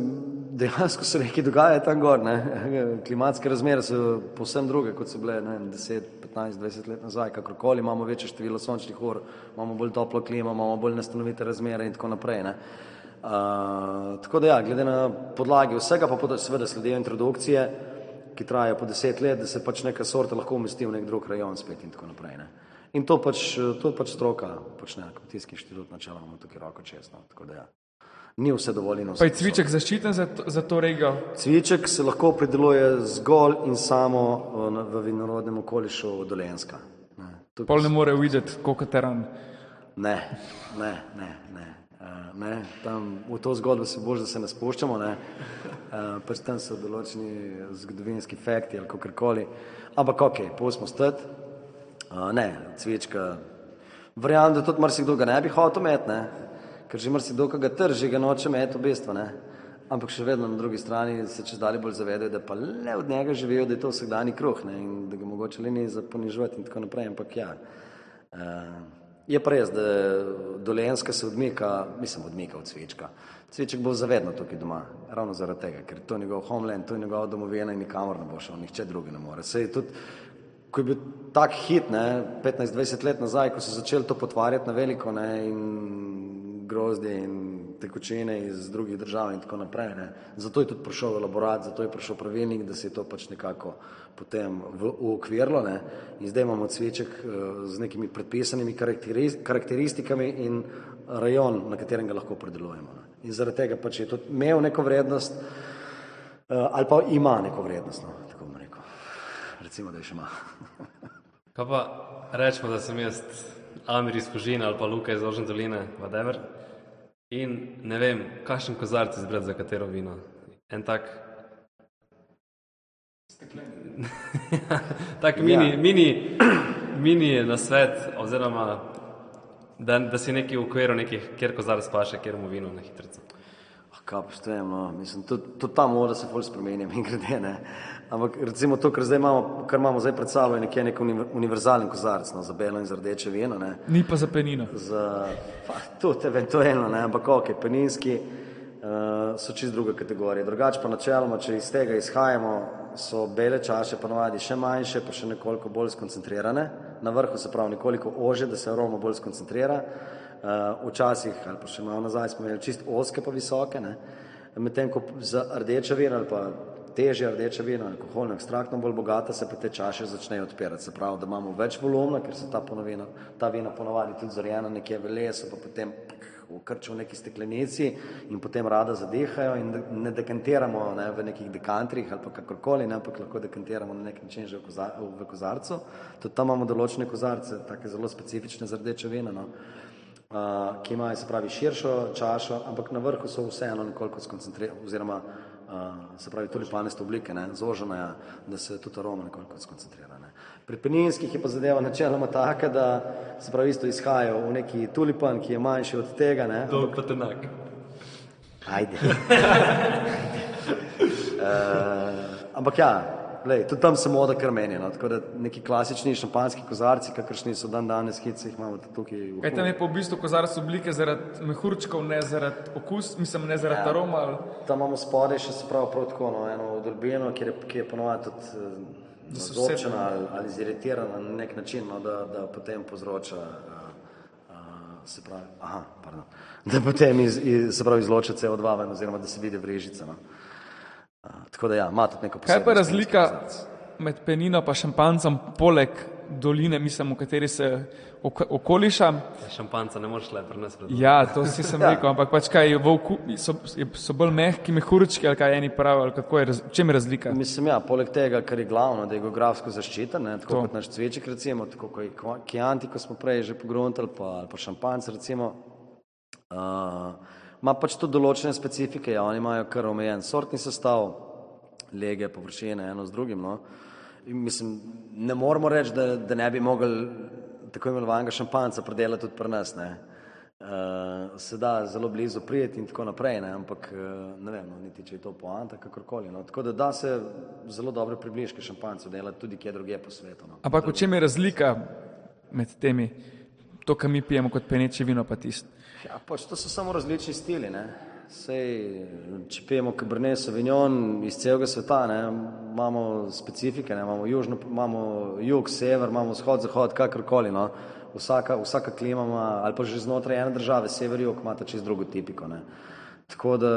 dejansko se nekaj dogaja tam gor. Ne. Klimatske razmere so povsem druge, kot so bile ne, vem, 10, 15, 20 let nazaj, kakorkoli. Imamo večje število sončnih ur, imamo bolj toplo klimo, imamo bolj nestanovite razmere in tako naprej. Ne. Uh, tako da ja, glede na podlagi vsega, pa seveda sledijo introdukcije, ki trajajo po deset let, da se pač neka sorta lahko umesti v nek drug rajon spet in tako naprej. Ne. In to pač, to pač stroka počne, kmetijski inštitut načeloma tukaj roko čestno. Ja. Ni vse dovoljeno. Pa je cviček zaščiten za to, za to regijo. Cviček se lahko prideluje zgolj in samo v vinorodnem okolišu Dolenska. Ne, tukaj Pol ne more videti, koliko teran. Ne, ne, ne, ne. Ne. Tam, v to zgodbo se bož, da se ne spuščamo, ne. Uh, pač tam so določeni zgodovinski fakti ali kakorkoli. Ampak ok, pustimo stati. Uh, ne, cvička. Verjamem, da tudi marsikdo ga ne bi hotel imeti, ne. ker že marsikdo, ki ga trži, ga noče imeti v bistvu. Ne. Ampak še vedno na drugi strani se čez dalje bolj zavedajo, da pa le od njega živijo, da je to vsakdani kruh ne, in da ga mogoče le ni za ponižovati in tako naprej. Ampak ja, uh, je pa res, da dolenska se odmika, mislim, odmika od cvička. Cviček bo zavedno tukaj doma, ravno zaradi tega, ker to je njegov homeland, to je njegova domovina in nikamor ne bo šel, nihče drugi ne more. Sej tudi, ko je bil tak hit, ne, 15-20 let nazaj, ko so začeli to potvarjati na veliko ne, in grozdje in tekočine iz drugih držav in tako naprej. Ne. Zato je tudi prišel elaborat, zato je prišel pravilnik, da se je to pač nekako potem v- uokvirilo. Ne. In zdaj imamo cviček eh, z nekimi predpisanimi karakteristikami in rajon, na katerem ga lahko predelujemo. Ne. In zaradi tega pač je tudi imel neko vrednost eh, ali pa ima neko vrednost, no, tako bom rekel. Recimo, da je še ima. Kaj pa rečemo, da sem jaz Amir iz Kožine ali pa Luka iz Ožne doline, whatever. In ne vem, kakšen kozarc izbrati za katero vino. En tak. tak mini, Ja. mini, mini na svet, oziroma da, da si neki v okviru nekih, kjer kozarc paše, kjer mu vino na hitrico. Kaj pa štejem, no, mislim, tudi, tudi ta moda se bolj spremenja, in grede, ne. Ampak recimo to, kar zdaj imamo, kar imamo zdaj pred sabo, je nekje nek univer- univerzalen kozarc, no, za belo in za rdeče vino, ne. Ni pa za penino. Za, pa tudi eventualno, ne, ampak ok, peninski uh, so čist druga kategorija. Drugače pa načeloma, če iz tega izhajamo, so bele čaše ponovadi še manjše, pa še nekoliko bolj skoncentrirane. Na vrhu se pravi nekoliko ože, da se aroma bolj skoncentrira. Uh, včasih, ali pa še malo nazaj, smo imeli čist oske pa visoke. Medtem ko za rdeče vino ali pa težje rdeče vino, alkoholno, ekstraktno bolj bogata, se pa te čaše začnejo odpirati. Se pravi, da imamo več volumna, ker so ta, ponovina, ta vina ponovadi tudi zorjena nekje v lesu, pa potem ukrčijo v neki steklenici in potem rada zadihajo in ne dekantiramo ne, v nekih dekantrih ali pa kakorkoli, ne, ampak lahko dekantiramo na nek način že v, koza, v kozarcu. Tudi tam imamo določene kozarce, take zelo specifične za rdeče vina. No. Uh, ki imajo, se pravi, širšo čašo, ampak na vrhu so vseeno nekoliko skoncentrirane, oziroma uh, se pravi, tulipanaste oblike, ne, zožena je, da se tudi aroma nekoliko skoncentrira. Ne. Pri peninskih je pa zadeva načeloma taka, da se pravi, isto izhajajo v neki tulipan, ki je manjši od tega. Ne, Dolg pa tenak. Ajde. uh, ampak ja, lej, tudi tam se moda kar meni. No, tako da neki klasični šampanski kozarci, kakršni so dan danes, ki jih imamo tukaj. v Kaj tam je pa v bistvu kozarc oblike zaradi mehurčkov, ne zaradi okus, mislim, ne zaradi aroma. Ali... Tam imamo spodaj še se pravi prav tako, no, eno odolbino, ki je, ki je ponovadi tudi eh, so zobčena ali, ali ziritirana na nek način, no, da, da potem povzroča, uh, se pravi, aha, pardon, da potem iz, iz, se pravi izloča CO2 ven, oziroma da se vidi vrežica. No. Tako da ja, ima tudi neko Kaj pa je posebnost razlika med penino in šampancem, poleg doline, mislim, v kateri se ok okoliša? Šampanca ne moreš le prenesti. Ja, to si sem rekel, ampak pač kaj oku, so, so bolj mehki mehurčki ali kaj eni pravijo, ali kako je, v čem je razlika? Mislim, ja, poleg tega, kar je glavno, da je geografsko zaščiten, ne, tako To. kot naš cveček, recimo, tako kot je Chianti, ko smo prej že pogruntali, pa, ali pa šampanc, recimo, uh, ima pač tudi določene specifike, ja, oni imajo kar omejen sortni sestav, lege, površine, eno z drugim. No. In mislim, ne moramo reči, da, da ne bi mogli tako imenovanega šampanca predelati tudi pri nas. Ne. uh, se da zelo blizu prijeti in tako naprej, ne? ampak uh, ne vem, no, niti če je to poanta, kakorkoli. No? Tako da da se zelo dobre približke šampanjcev delati tudi kje druge po svetu. No? Ampak v čem je razlika med temi, to, kar mi pijemo kot peneče vino, pa tisto? Ja, pač to so samo različni stili. Ne? Sej, če pijemo Cabernet Sauvignon iz celega sveta, ne, imamo specifike, ne, imamo, južno, imamo jug, sever, imamo vzhod, zahod, kakorkoli. No. Vsaka, vsaka klima ima, ali pa že znotraj ene države, sever, jug, ima ta čist drugo tipiko. Ne. Tako da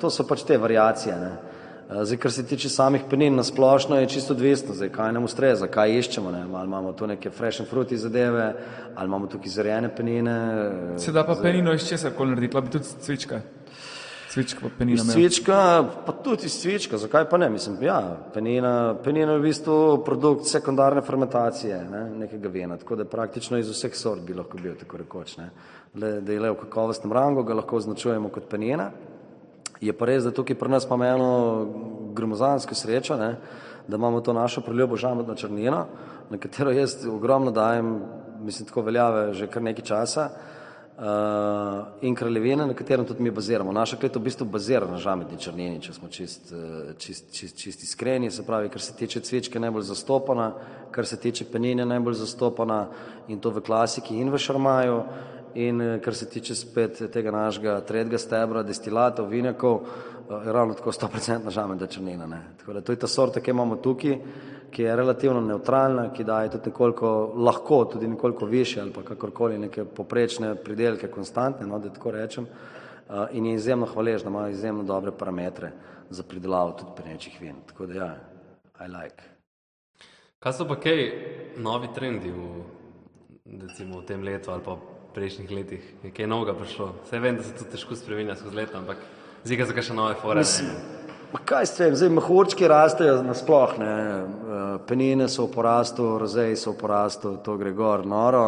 to so pač te variacije. Ne. Zdaj, kar se tiče samih penin, na splošno je čisto odvisno, zdaj, kaj nam ustreza, kaj iščemo. Ne. Ali imamo tu neke fresh and fruity zadeve, ali imamo tukaj zarejene penine. Se da pa penino iz česa koli narediti, lahko bi tudi cvička. Cvička pa penina. Iz cvička, pa tudi iz cvička, zakaj pa ne? Mislim, ja, penina, penina je v bistvu produkt sekundarne fermentacije ne, nekega vina, tako da praktično iz vseh sort bi lahko bil, tako rekoč. Ne. Le, da je le v kakovostnem rangu, ga lahko označujemo kot penina. Je pa res, da tukaj pri nas imamo eno gromozansko srečo, ne, da imamo to našo preljubo žametno črnino, na katero jaz ogromno dajem, mislim, tako veljave že kar nekaj časa. Uh, in kraljevine, na katerem tudi mi baziramo. Naša klet v bistvu bazira na žametni črnini, če smo čist, eh, čist, čist, čist iskreni, se pravi, kar se tiče cvičke najbolj zastopana, kar se tiče penine najbolj zastopana in to v klasiki in v šarmaju in eh, kar se tiče spet tega našega tretjega stebra, destilatov, vinjakov, eh, je ravno tako 100% žametna črnina. Tako da to je ta sorta, ki imamo tukaj, ki je relativno neutralna, ki daje tudi nekoliko, lahko tudi nekoliko više ali pa kakorkoli neke poprečne pridelke, konstantne, no, da tako rečem, uh, in je izjemno hvaležna, ima izjemno dobre parametre za pridelavo tudi penečih vin. Tako da ja, I like. Kaj so pa kaj novi trendi v, recimo, v tem letu ali pa prejšnjih letih? Je kaj novega prišlo? Vse vem, da se to težko spremenja skozi leta, ampak zika za kakšne nove fore. Ma kaj s tem, zdaj mehurčki rastejo nasploh, ne, eh, penine so v porastu, rozeji so v porastu, to gre gor noro,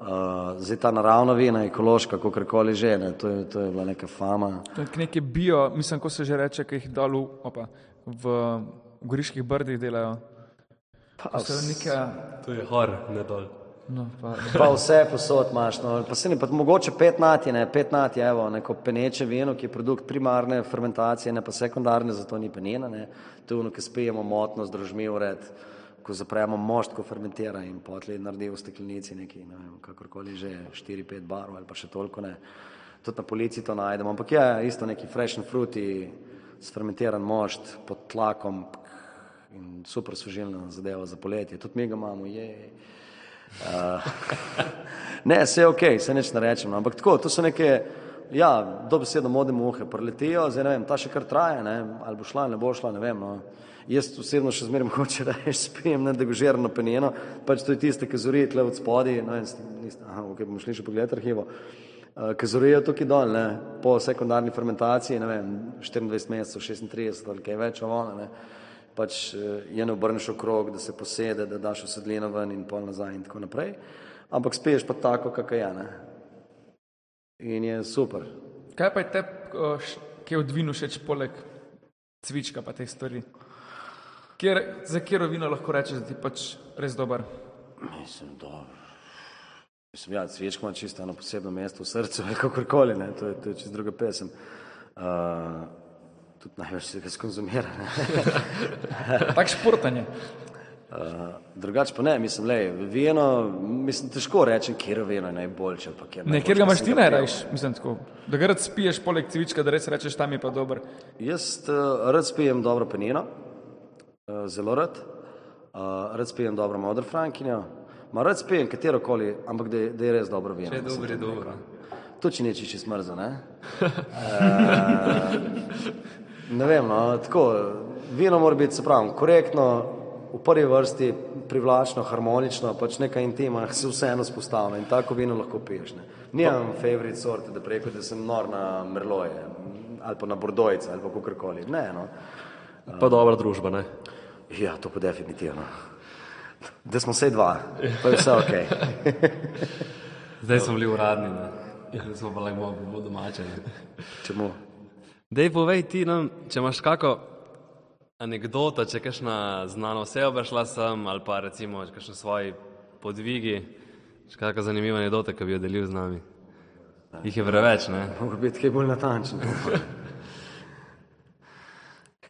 uh, zdaj ta naravna vina, ekološka, kakorkoli že, ne, to, je, to je bila neka fama. To je neke bio, mislim, ko se že reče, ki jih dol v, opa, v goriških brdih delajo. Pa, To so neke, To je hor, ne dol. No, pa, pa vse posod imaš, no, pa se ne, pa mogoče pet nati, ne, pet nati, evo, neko peneče vino, ki je produkt primarne fermentacije, ne pa sekundarne, zato ni penina, ne, to je ono, ki spijemo motno, združmi vred, ko zapremo mošt, ko fermentira in potlej naredi v steklenici neki, ne vem, kakorkoli že, 4-5 barov ali pa še toliko ne. Tudi na polici to najdemo, ampak je isto neki fresh and fruity, sfermentiran mošt pod tlakom in super sužilna zadeva za poletje, tudi mi ga imamo, je. Uh, ne, vse je ok, se neč ne rečem, no, ampak tako, to so neke, ja, dobesedno modne muhe, preletijo, zdaj ne vem, ta še kar traja, ne, ali bo šla, ne bo šla, ne vem, no. Jaz osebno še zmeraj hoče reči, spijem nedegožirano penjeno, pač to je tiste, ki zori tle od spodi, no, in niste, aha, ok, bomo šli še pogledati arhivo, uh, ki zorijo tukaj dol, ne, po sekundarni fermentaciji, ne vem, 24 mesecev, 36 ali kaj več, ovona, ne, pač eh, je ne obrneš okrog, da se posede, da daš usedlino ven in pol nazaj in tako naprej, ampak spiješ pa tako, kakor je, ne. In je super. kaj pa je te, ki je v vinu všeč poleg cvička pa teh stvari? Kjer, za kjer vino lahko rečeš, da ti pač res dober? Mislim, dobro. Mislim, ja, cvička ima čisto eno posebno mesto v srcu, kakorkoli, ne, to je, to je čisto druga pesem. Uh, tudi največ se ga skonzumira, ne. Tak športanje. Uh, drugače pa ne, mislim, le, vino, mislim, težko rečem, kjer vino je najboljše. ali pa kjer Ne, najboljše, kjer ga imaš ti pil. najrajš, mislim tako. Da ga rad spiješ poleg cvička, da res rečeš, tam je pa dober. Jaz uh, rad spijem dobro penino, uh, zelo rad. Uh, rad spijem dobro modro frankinjo, ma rad spijem katero koli, ampak da je, da je res dobro vino. Je dobro, je dobro. To če neči če smrza, ne? Uh, ne vem, no, tako, vino mora biti, se pravi, korektno, v prvi vrsti privlačno, harmonično, pač neka intima, se vseeno spostavlja in tako vino lahko piješ. Ne? Nimam favorit sorte, da preko, da sem nor na merloje ali pa na bordojce ali pa kakorkoli. Ne, no. Pa dobra družba, ne? Ja, to pa definitivno. Da smo vse dva, pa je vse ok. Zdaj smo bili uradni, ne. Zdaj smo pa lahko bolj domače. Ne. Čemu? Dej, povej ti nam, če imaš kako anegdoto, če kakšna znana oseba šla sem ali pa recimo kakšni svoji podvigi, še kakšna zanimiva anegdota, ki bi jo delil z nami. Jih je preveč, ne? Mogoče biti kaj bolj natančen.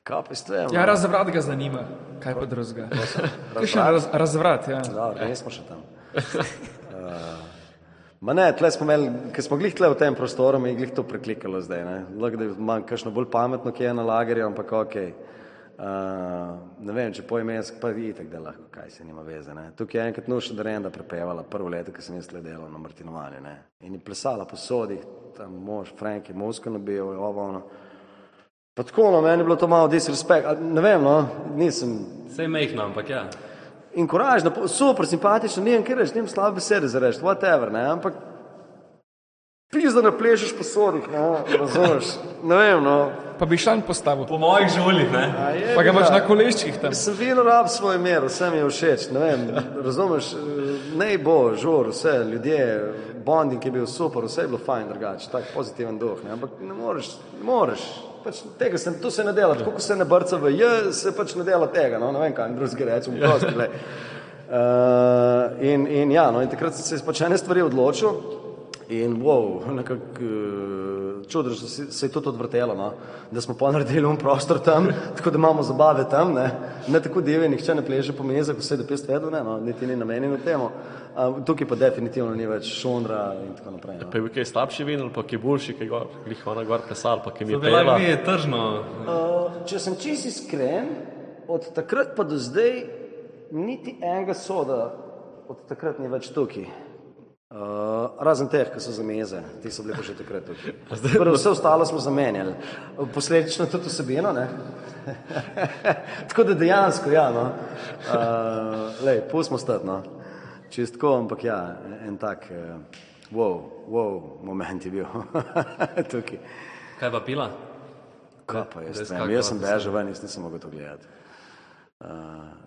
Kaj pa ste? Ja, razvrat ga zanima, kaj pa drugega. Kakšen raz, razvrat, ja. Dobro, nismo še tam. Uh, Ma ne, tle smo imeli, ker smo glih tle v tem prostoru, je glih to preklikalo zdaj. Ne, Lahko da imam kakšno bolj pametno, ki je na lagerju, ampak ok. Uh, ne vem, če poimensk, pa vidite, da lahko, kaj se nima veze. Ne. Tukaj je enkrat Nuša Drenda prepevala prvo leto, ko sem jaz tle delal na Martinovanju. Ne. In je plesala po sodih, tam mož, Frank je musko nabil, ovo ono. Pa tako, no, meni je bilo to malo disrespekt, ne vem, no, nisem, Vse je mehno, ampak ja. In koražno, super, simpatično, nijem kaj reči, nijem slabe besede za reči, whatever, ne, ampak pizda ne plešeš po sodih, ne, razumeš, ne vem, no. Pa bi šanj postavil. Po mojih žuljih, ne? Je, Pa ga imaš ja. na koleščkih tam. Sem vino rab svoj mer, vse mi je všeč, ne vem, razumeš, ne bo, žur, vse, ljudje, bonding je bil super, vse je bilo fajn drugače, tak pozitiven duh, ne, ampak ne moreš, ne moreš, pač tega se, to se ne dela, tako kot se ne brca v J, se pač ne dela tega, no, ne vem kaj, drugega rečem, prosti, glej. Uh, in, in ja, no, in takrat sem se pač ene stvari odločil in wow, nekako čudno, da se, se je tudi odvrtelo, no, da smo pa naredili un prostor tam, tako da imamo zabave tam, ne, ne tako divje, nihče ne pleže po mezah, vse da pest vedo, ne, no, niti ni namenjeno temu. Uh, tukaj pa definitivno ni več šondra in tako naprej. No. Pa je bil kaj slabši vin ali pa ki je boljši, ki je gor, glih ona gor plesal, pa ki mi je Bila pela. je tržno. Uh, če sem čist iskren, od takrat pa do zdaj niti enega soda od takrat ni več tukaj. Uh, razen teh, ki so za meze, ti so bili pa že takrat tukaj. Prvo, vse ostalo smo zamenjali, posledično tudi vsebino. ne. tako da dejansko, ja, no. uh, lej, pustimo stati, no. čistko, ampak ja, en tak, uh, wow, wow, moment je bil tukaj. Kaj pa pila? Kaj pa jaz, vem, jaz sem bežal ven, jaz nisem mogel to gledati. Uh,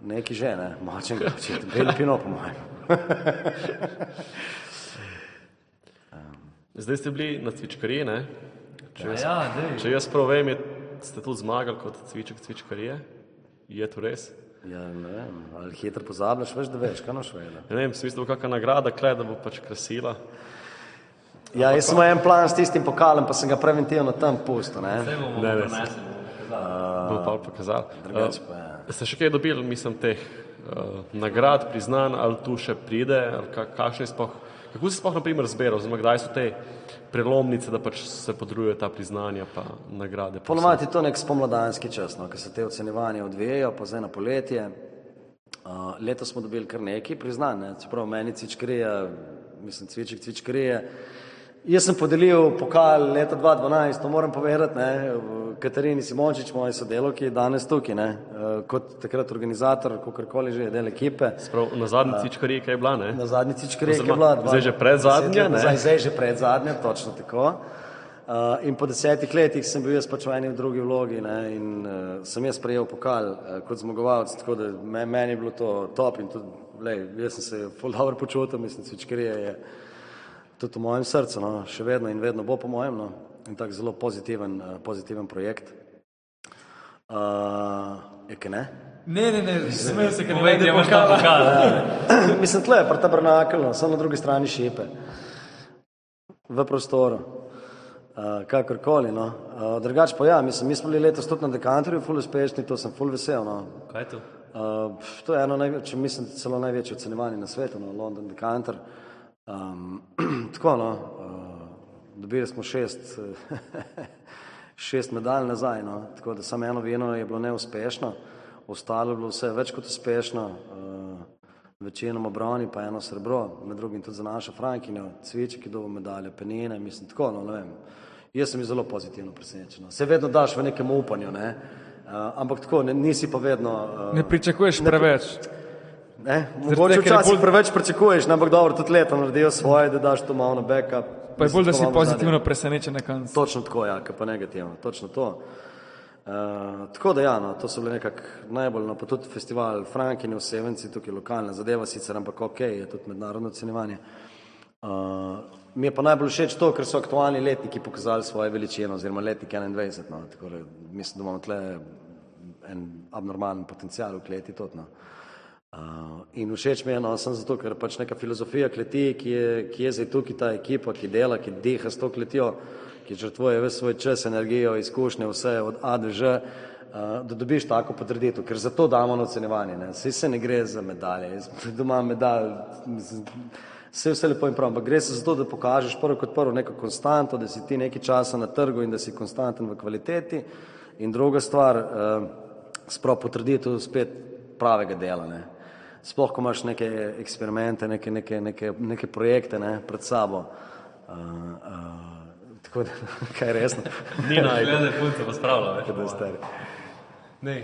neki že, ne, močen ga očet, bel pino po mojem. Zdaj ste bili na cvičkariji, ne? Če jaz, Ja, dej. če jaz prav vem, je, ste tudi zmagali kot cviček cvičkarije. Je to res? Ja, ne vem, ali hitro pozabljaš, veš, da veš, kaj noš vele. Ja, Ne vem, smisel, kakšna nagrada, kle, da bo pač krasila. Ja, jaz sem imel en plan s tistim pokalem, pa sem ga preventivno tam pustil, ne. Ne, ne, prenesli. Bo pa pokazal. Drugače pa, ja. Ste še kaj dobili, mislim, teh uh, nagrad, priznanj, ali tu še pride, ali ka, kakšne sploh, kako se sploh, na primer, zbira, oziroma kdaj so te prelomnice, da pač se podrujejo ta priznanja pa nagrade. Ponovadi je to nek spomladanski čas, no, ko se te ocenjevanja odvijajo, pa zdaj na poletje. Uh, letos smo dobili kar nekaj priznanj, ne? čeprav meni cvičkarija, mislim, cviček cvičkarije. Jaz sem podelil pokal leta 2012, to moram povedati, ne, Katarini Simončič, moji sodelovki, je danes tukaj, ne, uh, kot takrat organizator, kakorkoli že je del ekipe. Sprav, na zadnji cičkariji, kaj je bila, ne? Na zadnji cičkariji je Oziroma, bila dva- zdaj že predzadnja, deset let ne? nazaj, Zdaj že pred zadnja, točno tako. Uh, in po desetih letih sem bil jaz pač v eni v drugi vlogi ne, in uh, sem jaz prejel pokal uh, kot zmagovalec, tako da me, meni je bilo to top in tudi, lej, jaz sem se ful dobro počutil, mislim, cvičkarija je tudi v mojem srcu, no, še vedno in vedno bo po mojem, no, in tak zelo pozitiven, uh, pozitiven projekt. Uh, je kaj ne? Ne, ne, ne, smej se, ker ne Povej, da vem, imaš ta pokal. Mislim, tle, pri tabernakelno, samo na drugi strani šipe, v prostoru, uh, kakorkoli. No. Uh, drugač pa ja, mislim, mi smo bili letos tudi na dekanterju, ful uspešni, to sem ful vesel. No. Kaj je to? Uh, to je eno največje, mislim, celo največje ocenjevanje na svetu, no, London Decanter. Um, tako, no, uh, dobili smo šest, šest medalj nazaj, no, tako da samo eno vino je bilo neuspešno, ostalo je bilo vse več kot uspešno, uh, večinoma broni, pa eno srebro, med drugim tudi za našo Frankinjo, cviček je dobil medalje, penine, mislim, tako, no, ne vem. Jaz sem bil zelo pozitivno presenečen. no. Se vedno daš v nekem upanju, ne? Uh, ampak tako, ne, nisi pa vedno. Uh, Ne pričakuješ preveč. Ne, mogoče ker je včasih bolj- preveč pričakuješ, ne, ampak dobro, tudi leto naredijo svoje, da daš to malo na backup. Pa je bolj, da si pozitivno zadnje. presenečen na koncu. Točno tako, ja, pa negativno, točno to. Uh, tako da, ja, no, to so bile nekako najbolj, no, pa tudi festival Frankin v Sevenci, tukaj lokalna zadeva, sicer, ampak ok, je tudi mednarodno ocenjevanje. Uh, mi je pa najbolj všeč to, ker so aktualni letniki pokazali svoje veličino, oziroma letnik 21, no, tako da mislim, da imamo tle en abnormalen potencial v kleti tudi. No. Uh, in všeč mi je, no, sem zato, ker pač neka filozofija kleti, ki je, ki je zdaj tukaj ta ekipa, ki dela, ki diha s to kletijo, ki žrtvuje ves svoj čas, energijo, izkušnje, vse od A do Ž, uh, da dobiš tako potrditev, ker zato damo na ocenjevanje. Ne. Vsi se ne gre za medalje, jaz doma medalj, vse vse lepo in prav, ampak gre se za to, da pokažeš prvo kot prvo neko konstanto, da si ti nekaj časa na trgu in da si konstanten v kvaliteti. In druga stvar, uh, sprav potrditev spet pravega dela. Ne sploh ko imaš neke eksperimente, neke, neke, neke, neke projekte ne, pred sabo. Uh, uh, tako da, kaj resno. Ni na gledanje punce, pa spravlja več. Da je stari. Ne.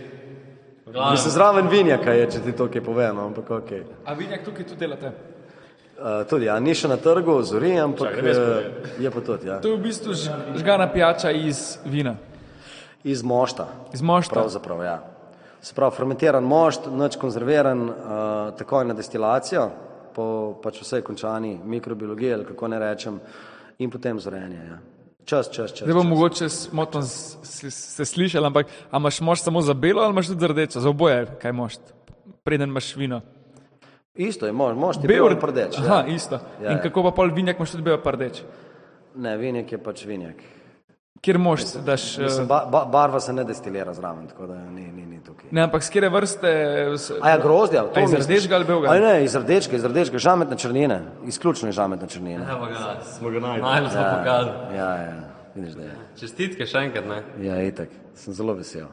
Mislim, zraven vinjaka je, če ti to kaj povem, no, ampak ok. A vinjak tukaj tudi delate? Uh, tudi, ja, ni še na trgu, zori, ampak res uh, je pa tudi, ja. To je v bistvu žgana pijača iz vina, Iz mošta. iz mošta. Pravzaprav, ja. Se pravi, fermentiran mošt, nič konzerviran, uh, takoj na destilacijo, po pač vsej končani mikrobiologiji, ali kako ne rečem, in potem zorenje. Ja. Čas, čas, čas. Zdaj bom čas. mogoče smotno se slišal, ampak a imaš mošt samo za belo ali imaš tudi za rdečo? Za oboje, kaj mošt, preden imaš vino. Isto je, mož, mošt je bil rdeč. Aha, Ja. isto. Ja, In ja. kako pa pol vinjak imaš tudi belo pa rdeč? Ne, vinjak je pač vinjak. Kjer mošt daš? Mislim, eh, ba, ba, barva se ne destilira zraven, tako da ni, ni, ni tukaj. Ne, ampak z kere vrste? s- A ja, grozdja, to A iz rdečega ali belega? Ali ne, iz rdečega, iz rdečega, žametne črnine, izključno iz žametne črnine. Evo ga, Smo ga najdli. najbolj smo pokazali. Ja, ja, vidiš, da je. Čestitke še enkrat, ne? Ja, itak, sem zelo vesel.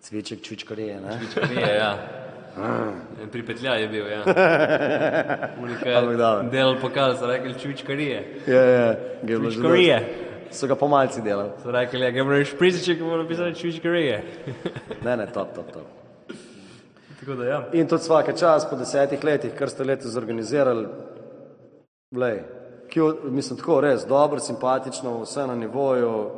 Cviček, čvičkarije, ne? Nije, ja. En Pripetljaj je bil, ja. Unika Ampak dobro. del pokal, so rekli čučkarije. Ja, ja, je bilo že dosti. Čučkarije. So ga pomalci delali. So rekli, ja, ga moraš priziček, mora napisati čučkarije. Ne, ne, top, top, top. Tako da ja. In tudi vsake čas po desetih letih, kar ste letos zorganizirali, lej, kjo, mislim, tako res dobro, simpatično, vse na nivoju,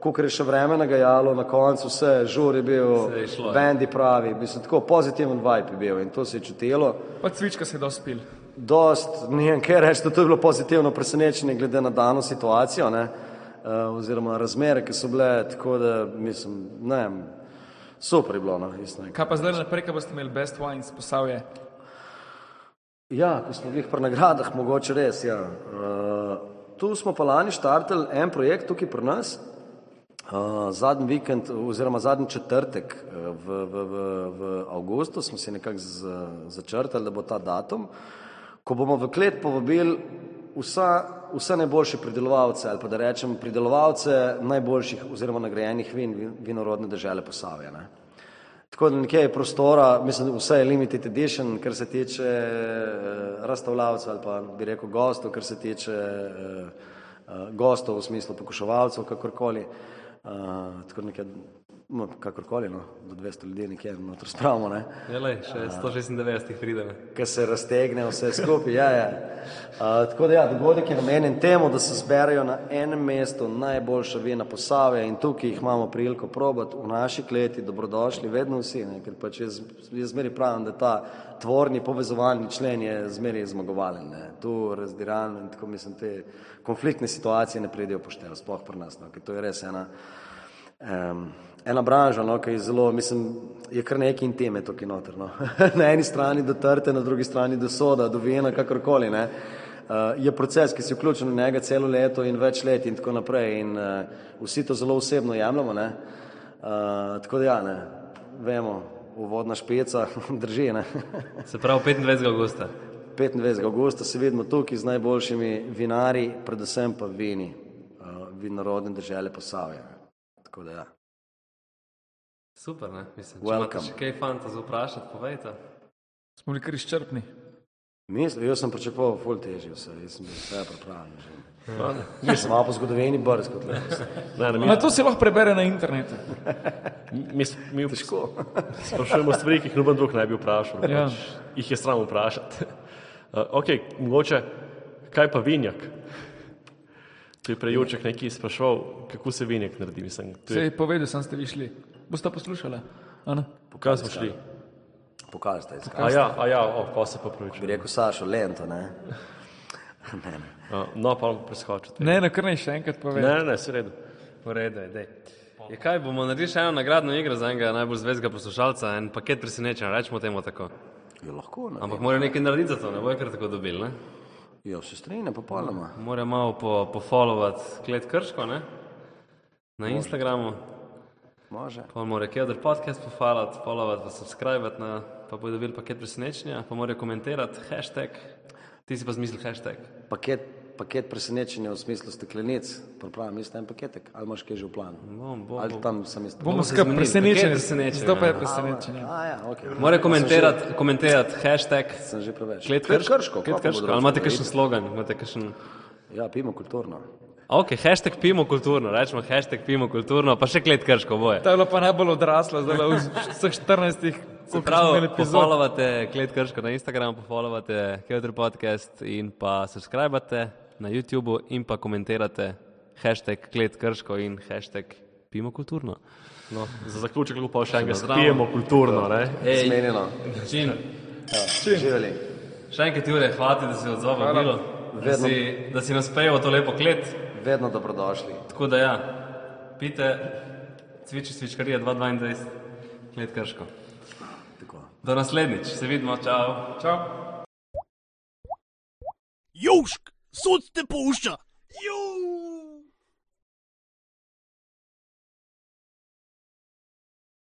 koliko je še vreme nagajalo, na koncu vse, žur je bil, ja. bendi pravi, mislim, tako pozitiven vibe je bil in to se je čutilo. Pa cvička se je dospil. Dost, nijem kaj reči, da to je bilo pozitivno presenečenje glede na dano situacijo, ne, uh, oziroma razmere, ki so bile, tako da, mislim, ne vem, super je bilo, no. Kaj pa zdaj naprej, kaj boste imeli best wines posavje? Ja, ko smo bili pri nagradah, mogoče res. Ja. Uh, tu smo pa lani štartali en projekt tukaj pri nas. Uh, zadnji vikend, oziroma zadnji četrtek uh, v, v, v, v avgustu smo si nekako začrtali, da bo ta datum, ko bomo v klet povabili vsa, vse najboljše pridelovalce ali pa da rečem pridelovalce najboljših oziroma nagrajenih vin vin- vinorodne države Posavja. Ne. Tako da nekje je prostora, mislim, vse je limited edition, kar se tiče uh, razstavljavcev ali pa bi rekel gostov, kar se tiče uh, uh, gostov v smislu pokuševalcev, kakorkoli. Uh, tako da nekje, no, kakorkoli, no, do 200 ljudi nekje noter spravimo, ne. Jelej, še 196 pride. ne. Ki se raztegne vse skupaj. Ja, ja. Tako da ja, dogodek je namenjen temu, da se zberejo na enem mestu najboljša vina posave in tukaj jih imamo priliko probati v naši kleti, dobrodošli vedno vsi, ne? ker pač jaz, jaz zmeri pravim, da ta tvorni povezovalni člen je zmeri zmagovalen. Ne? Tu razdiran in tako mislim, te konfliktne situacije ne pridejo poštev, sploh pri nas, no? ker to je res ena. Um, ena branža, no, ki je zelo, mislim, je kar nekaj intime tukaj noter. No. na eni strani do trte, na drugi strani do soda, do vina, kakorkoli. Ne. Uh, je proces, ki si vključen v njega celo leto in več let in tako naprej in uh, vsi to zelo osebno jemljamo. Ne. Uh, tako da ja, ne, vemo, uvodna špeca drži. Ne. Se pravi 25. augusta. 25. augusta se vidimo tukaj z najboljšimi vinari, predvsem pa vini, uh, vinorodne države Posavja. Tako da ja. Super, ne? Mislim, če imate še kaj fanta za vprašati, povejte. Smo bili kar izčrpni. Mislim, jaz sem pričakoval ful težje vse, jaz sem bil vse pripravljen. že. Nisem malo po zgodovini brz kot mi, Na to se lahko prebere na internetu. mi, mi Težko. sprašujemo stvari, ki jih noben drug ne bi vprašal. Ja. Pač jih je sram vprašati. Uh, ok, mogoče, kaj pa vinjak? Tu je prejoček nekaj sprašal, kako se vinjak naredi. Mislim, je, je povedal, sem ste vi šli. Boste poslušali? a ne? kaj smo šli? Pokažite, izkaz. A ja, a ja, o, pa se pa Bi pravičujem. rekel Sašo, lento, ne? ne, ne. Uh, no, pa bomo preskočili. Ne, ne, kar ne še enkrat povem. ne, ne, se redu. V redu je, dej. Je kaj, bomo naredili še eno nagradno igro za enega najbolj zvezga poslušalca, en paket presenečenja, rečemo temu tako. Ja, lahko, ne. Ampak morajo nekaj narediti za to, ne bojo kar tako dobili. Ne? Ja, se strinjam, popolnoma. Morajo malo po, pofollowati klet krško ne? na Instagramu. Može. Pa morajo Kevdr podcast pofollowati, followati, pa subskrbati, na, pa bodo dobili paket presenečenja, pa morajo komentirati hashtag. Ti si pa zmislil hashtag. Paket, paket presenečenja v smislu steklenic, pripravljam isto en paketek, ali imaš kaj že v planu? Bom, bom, Ali tam sem isto. Bomo se skrb zmenili, presenečeni. paket presenečenja, Zdaj pa je presenečenje. A, ja, okay. Morajo komentirati, komentirati hashtag. Sem že preveč. Klet krško, klet krško. Ali imate kakšen slogan? Imate kakšen... Ja, pimo kulturno. Ok, hashtag pimo kulturno, rečemo hashtag pimo kulturno, pa še klet krško boje. To je bilo pa najbolj odraslo, zdaj v vseh 14 Se pravi, pofollowate Klet Krško na Instagramu, pofollowate Kevdr podcast in pa subskrbate na YouTubu in pa komentirate hashtag Klet Krško in hashtag Pimo kulturno. No, za zaključek lahko pa še enkrat Zdravo. spijemo kulturno. Ne? Zmenjeno. Čin, Živeli. še enkrat Jure, hvala ti, da si odzval vabilo, da si, da si nas pejal to lepo klet. Vedno dobrodošli. Tako da ja, pite cviči cvičkarija 222, Klet Krško. Tako. Do naslednjič, se vidimo, čau. Čau. Južk, sod te pušča. Južk.